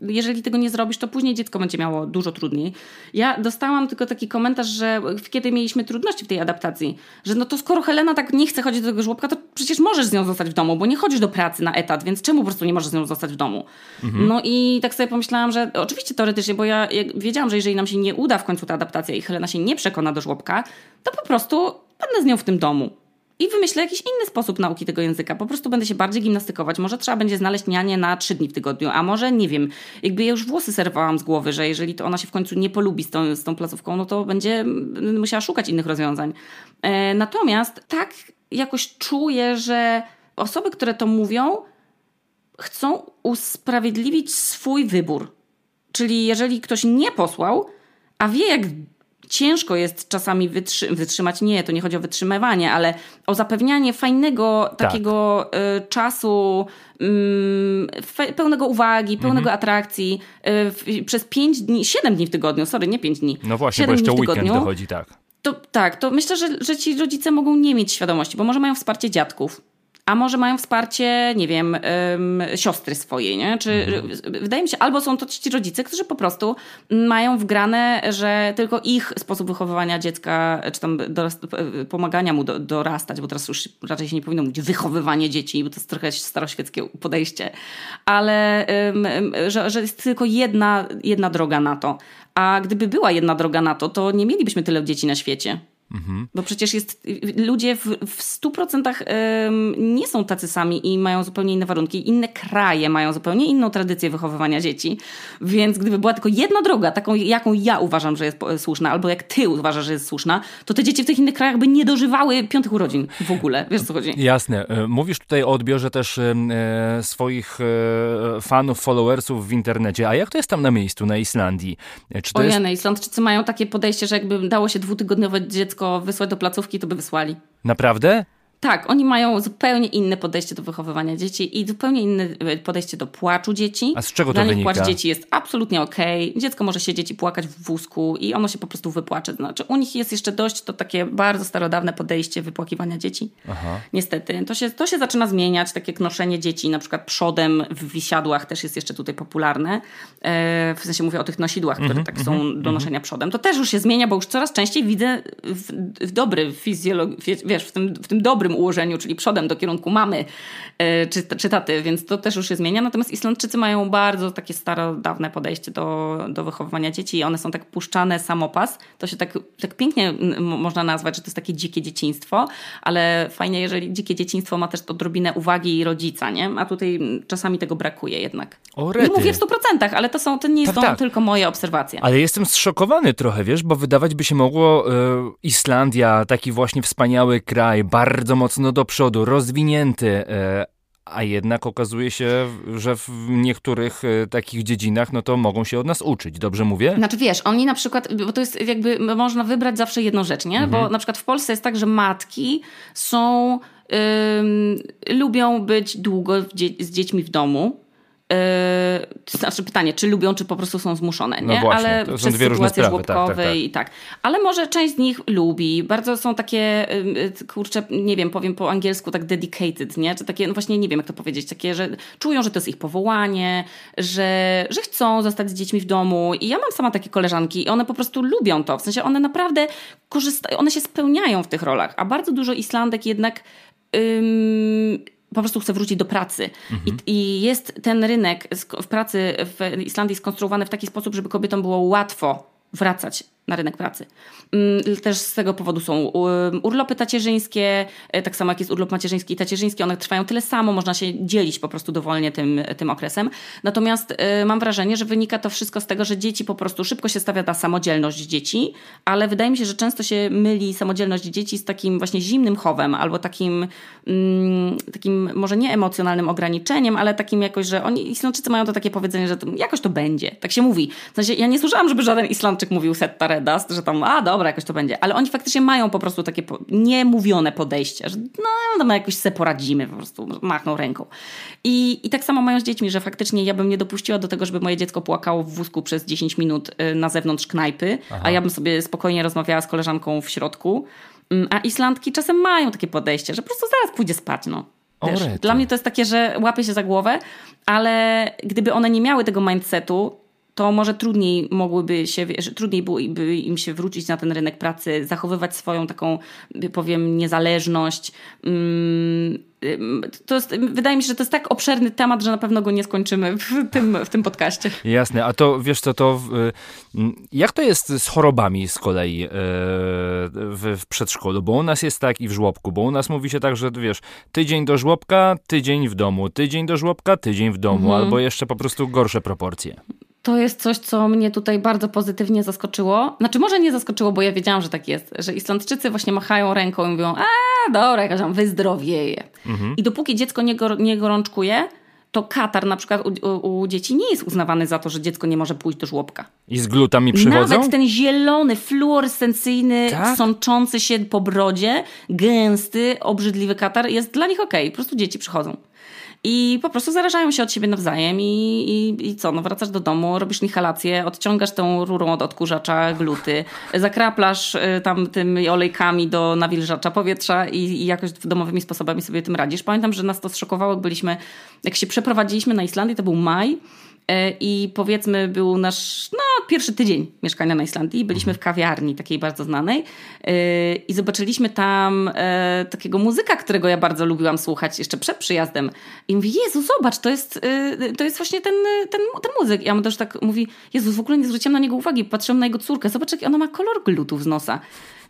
jeżeli tego nie zrobisz, to później dziecko będzie miało dużo trudniej. Ja dostałam tylko taki komentarz, że kiedy mieliśmy trudności w tej adaptacji, że no to skoro Helena tak nie chce chodzić do tego żłobka, to przecież możesz z nią zostać w domu, bo nie chodzisz do pracy na etat, więc czemu po prostu nie możesz z nią zostać w domu? Mhm. No i tak sobie pomyślałam, że oczywiście teoretycznie, bo ja wiedziałam, że jeżeli nam się nie uda w końcu ta adaptacja i Helena się nie przekona do żłobka, to po prostu będę z nią w tym domu i wymyślę jakiś inny sposób nauki tego języka. Po prostu będę się bardziej gimnastykować. Może trzeba będzie znaleźć nianie na trzy dni w tygodniu, a może nie wiem. Jakby ja już włosy serwowałam z głowy, że jeżeli to ona się w końcu nie polubi z tą, z tą placówką, no to będzie musiała szukać innych rozwiązań. E, natomiast tak jakoś czuję, że osoby, które to mówią, chcą usprawiedliwić swój wybór. Czyli jeżeli ktoś nie posłał, a wie, jak ciężko jest czasami wytrzy wytrzymać, nie, to nie chodzi o wytrzymywanie, ale o zapewnianie fajnego tak. takiego y, czasu, y, pełnego uwagi, pełnego mhm. atrakcji y, przez 5 dni, 7 dni w tygodniu, sorry, nie 5 dni. No właśnie, bo jeszcze weekend dochodzi, tak. To, tak, to myślę, że, że ci rodzice mogą nie mieć świadomości, bo może mają wsparcie dziadków a może mają wsparcie, nie wiem, siostry swojej, nie? Czy mhm. wydaje mi się, albo są to ci rodzice, którzy po prostu mają wgrane, że tylko ich sposób wychowywania dziecka, czy tam pomagania mu do, dorastać, bo teraz już raczej się nie powinno mówić wychowywanie dzieci, bo to jest trochę staroświeckie podejście, ale że, że jest tylko jedna, jedna droga na to. A gdyby była jedna droga na to, to nie mielibyśmy tyle dzieci na świecie. Mhm. Bo przecież jest, ludzie w, w 100% um, nie są tacy sami i mają zupełnie inne warunki. Inne kraje mają zupełnie inną tradycję wychowywania dzieci. Więc gdyby była tylko jedna droga, taką jaką ja uważam, że jest słuszna, albo jak ty uważasz, że jest słuszna, to te dzieci w tych innych krajach by nie dożywały piątych urodzin w ogóle. Wiesz co chodzi? Jasne. E, mówisz tutaj o odbiorze też e, swoich e, fanów, followersów w internecie. A jak to jest tam na miejscu, na Islandii? Czy to Ojej, jest... Islandczycy mają takie podejście, że jakby dało się dwutygodniowe dziecko wysłać do placówki, to by wysłali. Naprawdę? Tak, oni mają zupełnie inne podejście do wychowywania dzieci i zupełnie inne e, podejście do płaczu dzieci. A z czego Dla to wynika? płacz dzieci jest absolutnie okej. Okay. Dziecko może siedzieć i płakać w wózku i ono się po prostu wypłacze. Znaczy u nich jest jeszcze dość to takie bardzo starodawne podejście wypłakiwania dzieci. Aha. Niestety. To się, to się zaczyna zmieniać. Takie knoszenie dzieci na przykład przodem w wisiadłach też jest jeszcze tutaj popularne. E, w sensie mówię o tych nosidłach, które mm -hmm, tak są mm -hmm. do noszenia przodem. To też już się zmienia, bo już coraz częściej widzę w, w dobry fizjologii, wiesz, w tym, w tym dobrym ułożeniu, czyli przodem do kierunku mamy e, czy, czy taty, więc to też już się zmienia. Natomiast Islandczycy mają bardzo takie starodawne podejście do, do wychowywania dzieci i one są tak puszczane samopas. To się tak, tak pięknie można nazwać, że to jest takie dzikie dzieciństwo, ale fajnie, jeżeli dzikie dzieciństwo ma też odrobinę uwagi rodzica, nie? A tutaj czasami tego brakuje jednak. O, nie mówię w stu procentach, ale to, są, to nie tak, są tak. tylko moje obserwacje. Ale jestem zszokowany trochę, wiesz, bo wydawać by się mogło y, Islandia, taki właśnie wspaniały kraj, bardzo mocno do przodu, rozwinięty, e, a jednak okazuje się, że w niektórych e, takich dziedzinach no to mogą się od nas uczyć. Dobrze mówię? Znaczy wiesz, oni na przykład, bo to jest jakby, można wybrać zawsze jedną rzecz, nie? Mhm. Bo na przykład w Polsce jest tak, że matki są, lubią być długo z dziećmi w domu Yy, to znaczy pytanie, czy lubią, czy po prostu są zmuszone, no nie? No właśnie, Ale to są dwie różne sprawy, tak, tak, tak. i tak. Ale może część z nich lubi. Bardzo są takie, kurczę, nie wiem, powiem po angielsku tak dedicated, nie? Czy takie, no właśnie nie wiem jak to powiedzieć, takie, że czują, że to jest ich powołanie, że, że chcą zostać z dziećmi w domu. I ja mam sama takie koleżanki i one po prostu lubią to. W sensie one naprawdę korzystają, one się spełniają w tych rolach. A bardzo dużo Islandek jednak po prostu chce wrócić do pracy. Mhm. I, I, jest ten rynek w pracy w Islandii skonstruowany w taki sposób, żeby kobietom było łatwo wracać na rynek pracy. Mm, też z tego powodu są um, urlopy tacierzyńskie, e, tak samo jak jest urlop macierzyński i tacierzyński, one trwają tyle samo, można się dzielić po prostu dowolnie tym, tym okresem. Natomiast e, mam wrażenie, że wynika to wszystko z tego, że dzieci po prostu szybko się stawia na samodzielność dzieci, ale wydaje mi się, że często się myli samodzielność dzieci z takim właśnie zimnym chowem albo takim, mm, takim może nie emocjonalnym ograniczeniem, ale takim jakoś, że oni Islandczycy mają to takie powiedzenie, że jakoś to będzie. Tak się mówi. W sensie ja nie słyszałam, żeby żaden Islandczyk mówił redast, że tam, a dobra, jakoś to będzie. Ale oni faktycznie mają po prostu takie niemówione podejście, że no, no jakoś sobie poradzimy, po prostu machną ręką. I, I tak samo mają z dziećmi, że faktycznie ja bym nie dopuściła do tego, żeby moje dziecko płakało w wózku przez 10 minut y, na zewnątrz knajpy, Aha. a ja bym sobie spokojnie rozmawiała z koleżanką w środku. Mm, a Islandki czasem mają takie podejście, że po prostu zaraz pójdzie spać, no. Dla mnie to jest takie, że łapie się za głowę, ale gdyby one nie miały tego mindsetu, to może trudniej mogłyby się, trudniej byłoby im się wrócić na ten rynek pracy, zachowywać swoją taką, powiem, niezależność. Mm, to jest, wydaje mi się, że to jest tak obszerny temat, że na pewno go nie skończymy w tym, w tym podcaście. Jasne, a to wiesz co, to jak to jest z chorobami z kolei e, w, w przedszkolu? Bo u nas jest tak i w żłobku, bo u nas mówi się tak, że wiesz, tydzień do żłobka, tydzień w domu, tydzień do żłobka, tydzień w domu, mhm. albo jeszcze po prostu gorsze proporcje. To jest coś, co mnie tutaj bardzo pozytywnie zaskoczyło. Znaczy, może nie zaskoczyło, bo ja wiedziałam, że tak jest, że Islandczycy właśnie machają ręką i mówią: A, dobra, jakaś tam wyzdrowieje. Mhm. I dopóki dziecko nie, go, nie gorączkuje, to katar na przykład u, u, u, dzieci nie jest uznawany za to, że dziecko nie może pójść do żłobka. I z glutami przychodzą? Nawet ten zielony, fluorescencyjny, tak? sączący się po brodzie, gęsty, obrzydliwy katar jest dla nich okej. Okay. Po prostu dzieci przychodzą. I po prostu zarażają się od siebie nawzajem i, i, i co, no wracasz do domu, robisz inhalację, odciągasz tą rurą od odkurzacza gluty, zakraplasz y, tam tymi olejkami do nawilżacza powietrza i, i jakoś domowymi sposobami sobie tym radzisz. Pamiętam, że nas to zszokowało, jak byliśmy, jak się przeprowadziliśmy na Islandię, to był maj, E, I powiedzmy, był nasz no, pierwszy tydzień mieszkania na Islandii. Byliśmy w kawiarni takiej bardzo znanej e, i zobaczyliśmy tam e, takiego muzyka, którego ja bardzo lubiłam słuchać jeszcze przed przyjazdem. I mówi, Jezu, zobacz, to jest, to jest właśnie ten, ten, ten muzyk. I ja też tak mówi, Jezu, w ogóle nie zwróciłam na niego uwagi, patrzyłam na jego córkę, zobacz, jaki ona ma kolor glutów z nosa.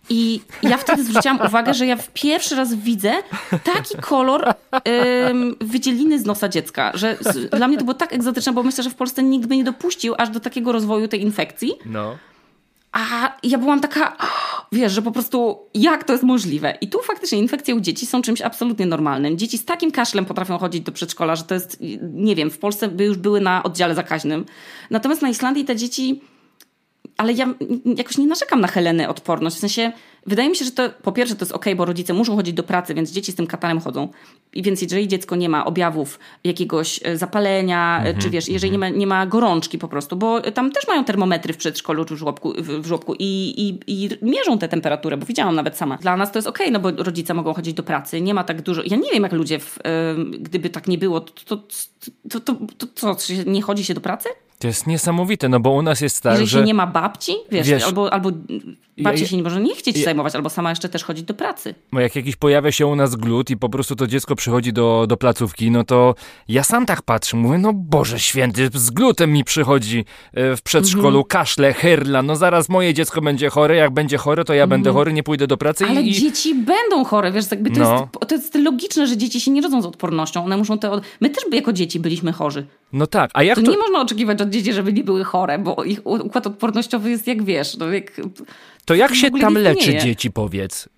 I ja wtedy zwróciłam uwagę, że ja w pierwszy raz widzę taki kolor ym, wydzieliny z nosa dziecka, że z, dla mnie to było tak egzotyczne, bo myślę, że w Polsce nikt by nie dopuścił aż do takiego rozwoju tej infekcji. No. A ja byłam taka, wiesz, że po prostu jak to jest możliwe? I tu faktycznie infekcje u dzieci są czymś absolutnie normalnym. Dzieci z takim kaszlem potrafią chodzić do przedszkola, że to jest, nie wiem, w Polsce by już były na oddziale zakaźnym. Natomiast na Islandii te dzieci ale ja jakoś nie narzekam na Helenę odporność. W sensie, wydaje mi się, że to po pierwsze to jest ok, bo rodzice muszą chodzić do pracy, więc dzieci z tym katarem chodzą. I więc jeżeli dziecko nie ma objawów jakiegoś e, zapalenia, mm -hmm, czy wiesz, jeżeli mm -hmm. nie, ma, nie ma gorączki po prostu, bo tam też mają termometry w przedszkolu czy w żłobku, w żłobku i, i, i mierzą tę temperaturę, bo widziałam nawet sama. Dla nas to jest ok, no bo rodzice mogą chodzić do pracy, nie ma tak dużo. Ja nie wiem, jak ludzie, w, gdyby tak nie było, to, to, to, to, to co, nie chodzi się do pracy? To jest niesamowite, no bo u nas jest tak, Jeżeli że... się nie ma babci, wiesz, wiesz albo, albo babci ja, się nie może nie chcieć ja, zajmować, albo sama jeszcze też chodzić do pracy. Bo jak jakiś pojawia się u nas glut i po prostu to dziecko przychodzi do, do placówki, no to ja sam tak patrzę, mówię, no Boże Święty, z glutem mi przychodzi e, w przedszkolu, mhm. kaszle, herla, no zaraz moje dziecko będzie chore, jak będzie chore, to ja mhm. będę chory, nie pójdę do pracy. Ale i, dzieci będą chore, wiesz, jakby to, no. jest, to jest logiczne, że dzieci się nie rodzą z odpornością, one muszą te... Od... My też jako dzieci byliśmy chorzy. No tak, a jak to... to... nie można oczekiwać od dzieci, żeby nie były chore, bo ich układ odpornościowy jest jak wiesz, no jak... To jak się tam leczy dzieci, powiedz?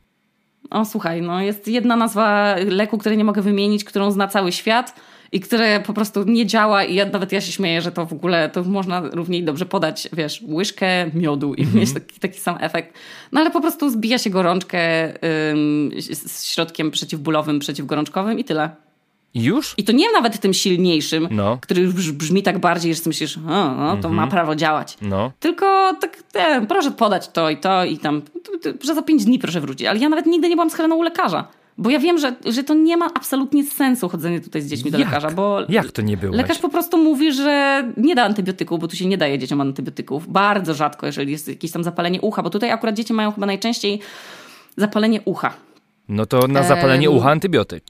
O, słuchaj, no jest jedna nazwa leku, której nie mogę wymienić, którą zna cały świat i które po prostu nie działa i ja, nawet ja się śmieję, że to w ogóle to można równie dobrze podać, wiesz, łyżkę miodu i mm -hmm. mieć taki, taki sam efekt. No ale po prostu zbija się gorączkę ym, z środkiem przeciwbólowym, przeciwgorączkowym i tyle. Już? I to nie nawet tym silniejszym, no. który już brzmi tak bardziej, że myślisz, o, no, to mm -hmm. ma prawo działać. No. Tylko tak, nie, proszę podać to i to i tam, że za pięć dni proszę wrócić. Ale ja nawet nigdy nie byłam Heleną u lekarza. Bo ja wiem, że, że to nie ma absolutnie sensu chodzenie tutaj z dziećmi do Jak? lekarza, bo Jak to nie było? Lekarz po prostu mówi, że nie da antybiotyków, bo tu się nie daje dzieciom antybiotyków. Bardzo rzadko, jeżeli jest jakieś tam zapalenie ucha, bo tutaj akurat dzieci mają chyba najczęściej zapalenie ucha. No to na zapalenie ucha antybiotyk.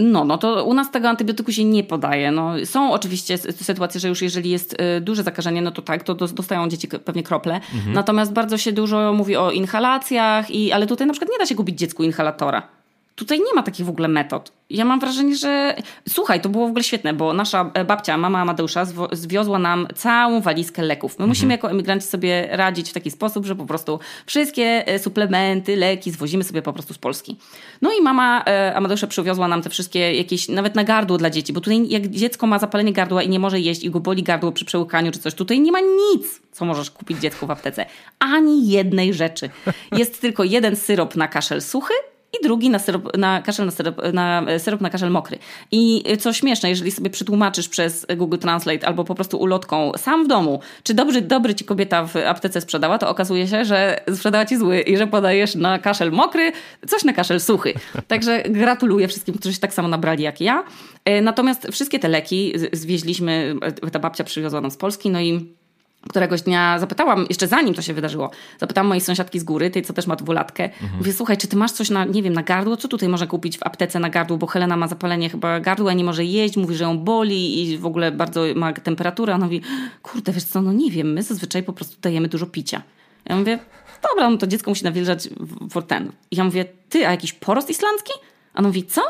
No, no to u nas tego antybiotyku się nie podaje. No, są oczywiście sytuacje, że już jeżeli jest y, duże zakażenie, no to tak, to dostają dzieci pewnie krople. Mhm. Natomiast bardzo się dużo mówi o inhalacjach, i, ale tutaj na przykład nie da się kupić dziecku inhalatora. Tutaj nie ma takich w ogóle metod. Ja mam wrażenie, że. Słuchaj, to było w ogóle świetne, bo nasza e, babcia, mama Amadeusza, zwiozła nam całą walizkę leków. My mhm. musimy jako emigranci sobie radzić w taki sposób, że po prostu wszystkie e, suplementy, leki zwozimy sobie po prostu z Polski. No i mama e, Amadeusza przywiozła nam te wszystkie jakieś, nawet na gardło dla dzieci, bo tutaj jak dziecko ma zapalenie gardła i nie może jeść i go boli gardło przy przełykaniu czy coś, tutaj nie ma nic, co możesz kupić dziecku w aptece. Ani jednej rzeczy. Jest tylko jeden syrop na kaszel suchy i drugi na, syrop, na kaszel na syrop, na e, syrop na kaszel mokry. I co śmieszne, jeżeli sobie przetłumaczysz przez Google Translate albo po prostu ulotką sam w domu, czy dobry, dobry ci kobieta w aptece sprzedała, to okazuje się, że sprzedała ci zły i że podajesz na kaszel mokry coś na kaszel suchy. Także gratuluję wszystkim, którzy się tak samo nabrali jak ja. E, natomiast wszystkie te leki zwieźliśmy, e, ta babcia przywiozła nam z Polski, no i Któregoś dnia zapytałam, jeszcze zanim to się wydarzyło, zapytałam mojej sąsiadki z góry, tej co też ma dwulatkę, mhm. mówię, słuchaj, czy ty masz coś na, nie wiem, na gardło? Co tutaj można kupić w aptece na gardło? Bo Helena ma zapalenie chyba gardła, nie może jeść, mówi, że ją boli i w ogóle bardzo ma temperaturę. Ona mówi, kurde, wiesz co, no nie wiem, my zazwyczaj po prostu dajemy dużo picia. Ja mówię, dobra, no to dziecko musi nawilżać w ten. I ja mówię, ty, a jakiś porost islandzki? A on mówi, co?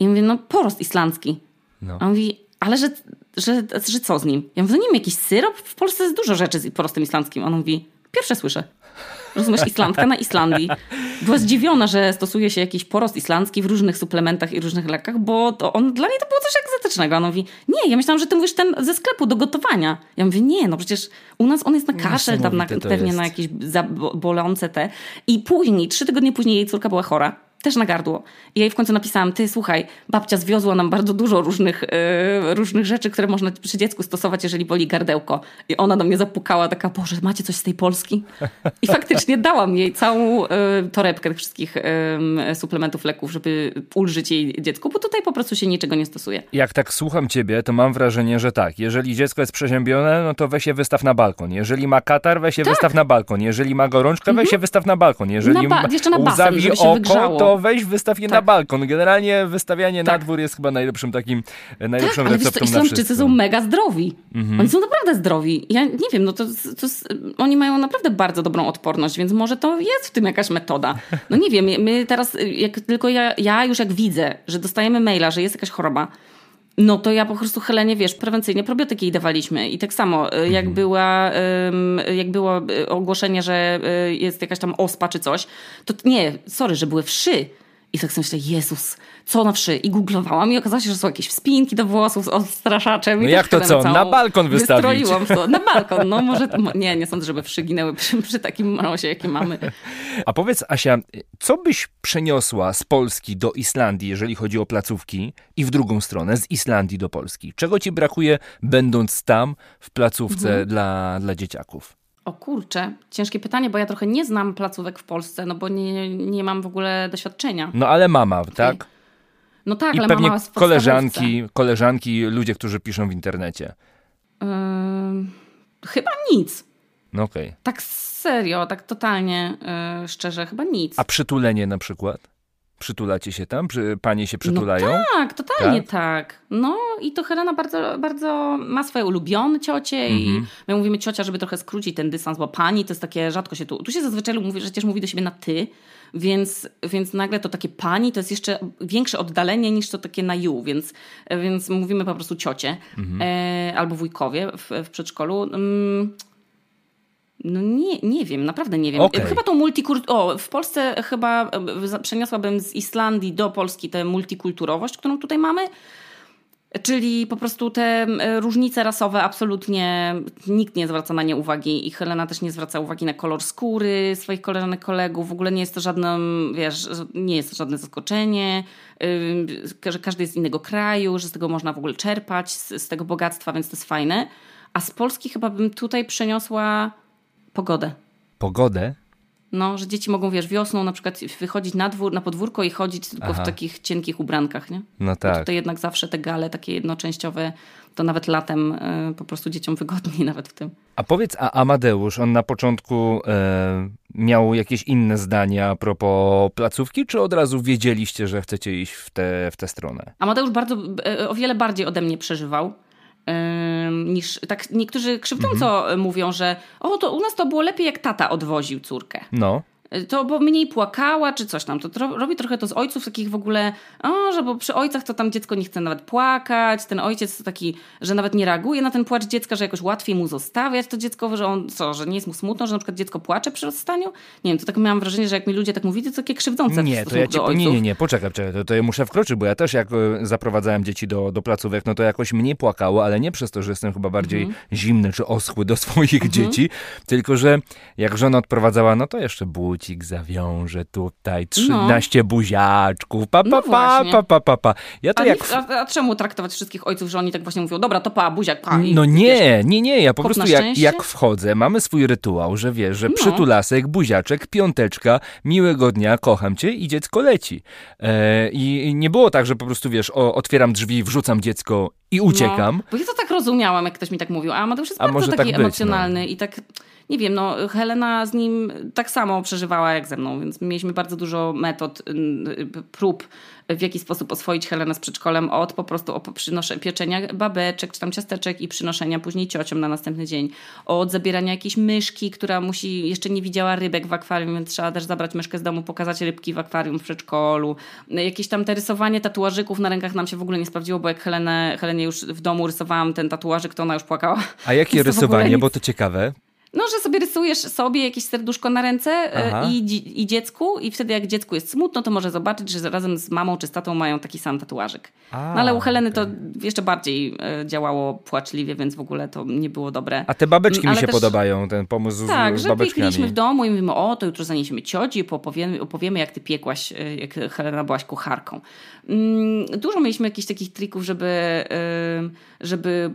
I ja mówię, no porost islandzki. No. A on mówi, ale że, że, że co z nim? Ja mówię, no nie wiem, jakiś syrop? W Polsce jest dużo rzeczy z porostem islandzkim. On mówi, pierwsze słyszę. Rozumiesz, Islandka na Islandii. Była zdziwiona, że stosuje się jakiś porost islandzki w różnych suplementach i różnych lekach, bo to on, dla niej to było coś egzotycznego. On mówi, nie, ja myślałam, że ty mówisz ten ze sklepu do gotowania. Ja mówię, nie, no przecież u nas on jest na kaszel, tam na, pewnie jest. na jakieś bolące te. I później, trzy tygodnie później jej córka była chora też na gardło. I ja jej w końcu napisałam, ty słuchaj, babcia zwiozła nam bardzo dużo różnych, yy, różnych rzeczy, które można przy dziecku stosować, jeżeli boli gardełko. I ona do mnie zapukała, taka, Boże, macie coś z tej Polski? I faktycznie dałam jej całą yy, torebkę tych wszystkich yy, suplementów, leków, żeby ulżyć jej dziecku, bo tutaj po prostu się niczego nie stosuje. Jak tak słucham ciebie, to mam wrażenie, że tak, jeżeli dziecko jest przeziębione, no to weź je wystaw na balkon. Jeżeli ma katar, weź je tak. wystaw na balkon. Jeżeli ma gorączkę, weź mhm. wystaw na balkon. Jeżeli na ba- jeszcze na basen, żeby się oko, wygrzało. To weź wystaw je tak. na balkon. Generalnie wystawianie tak. na dwór jest chyba najlepszym takim, najlepszą tak, receptą ale wiesz, na wszystko. są mega zdrowi. Mhm. Oni są naprawdę zdrowi. Ja nie wiem, no to, to, oni mają naprawdę bardzo dobrą odporność, więc może to jest w tym jakaś metoda. No nie wiem, my teraz, jak tylko ja, ja już jak widzę, że dostajemy maila, że jest jakaś choroba, no to ja po prostu Helenie, wiesz, prewencyjnie probiotyki dawaliśmy. I tak samo, y, jak, mhm. była, jak było y, ogłoszenie, że y, jest jakaś tam ospa czy coś, to nie, sorry, że były wszy. I tak sobie myślę, Jezus, co na wszy? I googlowałam i okazało się, że są jakieś spinki do włosów z odstraszaczem. No jak to co? Na balkon wystawić? To. Na balkon. No może, nie, nie sądzę, żeby wszy ginęły przy, przy takim mrozie, jaki mamy. A powiedz Asia, co byś przeniosła z Polski do Islandii, jeżeli chodzi o placówki i w drugą stronę, z Islandii do Polski? Czego ci brakuje, będąc tam w placówce mhm. dla, dla dzieciaków? O kurczę, ciężkie pytanie, bo ja trochę nie znam placówek w Polsce, no bo nie, nie mam w ogóle doświadczenia. No ale mama, tak? No tak, I ale pewnie koleżanki, koleżanki, ludzie, którzy piszą w internecie. Yy, chyba nic. No okej. Okay. Tak serio, tak totalnie yy, szczerze, chyba nic. A przytulenie na przykład? Przytulacie się tam? Panie się przytulają? No tak, totalnie tak? tak. No i to Helena bardzo, bardzo ma swoje ulubione ciocie mm -hmm. i mhm. my mówimy ciocia, żeby trochę skrócić ten dystans, bo pani to jest takie, rzadko się tu, tu się zazwyczaj mówi, że przecież mówi do siebie na ty, więc, więc nagle to takie pani to jest jeszcze większe oddalenie niż to takie na ju, więc, więc mówimy po prostu ciocie mm -hmm. e, albo wujkowie w, w przedszkolu. Mm, no nie, nie wiem, naprawdę nie wiem. Okay. Chyba tą multikulturę. O, w Polsce chyba e, przeniosłabym z Islandii do Polski tę multikulturowość, którą tutaj mamy. Czyli po prostu te różnice rasowe absolutnie nikt nie zwraca na nie uwagi i Helena też nie zwraca uwagi na kolor skóry swoich koleżanek, kolegów. W ogóle nie jest to żadne, wiesz, nie jest to żadne zaskoczenie, że każdy jest z innego kraju, że z tego można w ogóle czerpać, z, z tego bogactwa, więc to jest fajne. A z Polski chyba bym tutaj przeniosła Pogodę. Pogodę? No, że dzieci mogą, wiesz, wiosną na przykład wychodzić na dwór, na podwórko i chodzić tylko Aha. w takich cienkich ubrankach, nie? No tak. Bo tutaj jednak zawsze te gale takie jednoczęściowe, to nawet latem y, po prostu dzieciom wygodniej nawet w tym. A powiedz, a Amadeusz, on na początku y, miał jakieś inne zdania a propos placówki, czy od razu wiedzieliście, że chcecie iść w tę w tę stronę? Amadeusz bardzo, y, o wiele bardziej ode mnie przeżywał niż tak niektórzy krzywdząco mhm. mówią, że o, to u nas to było lepiej jak tata odwoził córkę. No to bo mniej płakała, czy coś tam. To tro robi trochę to z ojców takich w ogóle, o, że bo przy ojcach to tam dziecko nie chce nawet płakać, ten ojciec to taki, że nawet nie reaguje na ten płacz dziecka, że jakoś łatwiej mu zostawiać to dziecko, że on co, że nie jest mu smutno, że na przykład dziecko płacze przy rozstaniu? Nie wiem, to tak miałam wrażenie, że jak mi ludzie tak mówili, to takie krzywdzące Nie, to ja ci, nie, nie, nie, poczekaj, poczekaj to, to ja muszę wkroczyć, bo ja też jak e, zaprowadzałem dzieci do, do placówek, no to jakoś mniej płakało, ale nie przez to, że jestem chyba bardziej mhm. zimny czy oschły do swoich mhm. dzieci, tylko że jak żona odprowadzała, no to jeszcze bucik zawiąż że tutaj 13 no. buziaczków, pa, pa, no pa, pa, pa, pa, pa. Ja to a, jak... a, a, czemu traktować wszystkich ojców, że oni tak właśnie mówią, dobra, to pa, buziak, pa. I, no nie, nie, nie, ja po prostu jak, jak wchodzę, mamy swój rytuał, że wiesz, że no. przytulasek, buziaczek, piąteczka, miłego dnia, kocham cię i dziecko leci. E, I nie było tak, że po prostu wiesz, o, otwieram drzwi, wrzucam dziecko i uciekam. No, bo ja to tak rozumiałam, jak ktoś mi tak mówił, a Amadeusz jest a bardzo taki tak emocjonalny być, no. i tak nie wiem, no Helena z nim tak samo przeżywała jak ze mną, więc mieliśmy bardzo dużo metod, prób, w jaki sposób oswoić Helenę z przedszkolem od po prostu przynoszenia pieczenia babeczek czy tam ciasteczek i przynoszenia później ciociom na następny dzień, od zabierania jakiejś myszki, która musi, jeszcze nie widziała rybek w akwarium, więc trzeba też zabrać myszkę z domu, pokazać rybki w akwarium w przedszkolu, jakieś tam te rysowanie tatuażyków na rękach nam się w ogóle nie sprawdziło, bo jak Helenę, Helenie już w domu rysowałam ten tatuażyk, to ona już płakała. A jakie rysowanie, bo to ciekawe? No, że sobie rysujesz sobie jakieś serduszko na ręce e, i, i dziecku i wtedy jak dziecku jest smutno, to może zobaczyć, że razem z mamą czy z tatą mają taki sam tatuażyk. A, no ale u Heleny okay. to jeszcze bardziej e, działało płaczliwie, więc w ogóle to nie było dobre. A te babeczki ale mi się też... podobają, ten pomysł tak, z, z babeczkami. Tak, że w domu i mówimy, o, to jutro zaniesiemy cioci i opowiemy, opowiemy jak ty piekłaś, e, jak Helena byłaś kucharką. Mm, dużo mieliśmy jakichś takich trików, żeby, żeby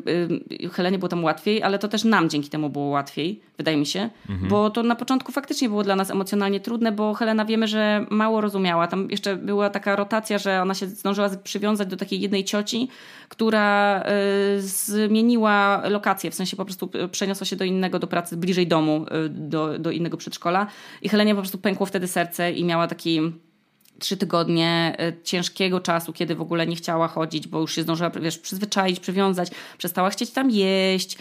Helenie było tam łatwiej, ale to też nam dzięki temu było łatwiej, wydaje mi się, mhm. bo to na początku faktycznie było dla nas emocjonalnie trudne, bo Helena wiemy, że mało rozumiała. Tam jeszcze była taka rotacja, że ona się zdążyła przywiązać do takiej jednej cioci, która y, zmieniła lokację, w sensie po prostu przeniosła się do innego, do pracy bliżej domu, y, do, do innego przedszkola i Helenie po prostu pękło wtedy serce i miała taki trzy tygodnie y, ciężkiego czasu, kiedy w ogóle nie chciała chodzić, bo już się zdążyła wiesz, przyzwyczaić, przywiązać, przestała chcieć tam jeść,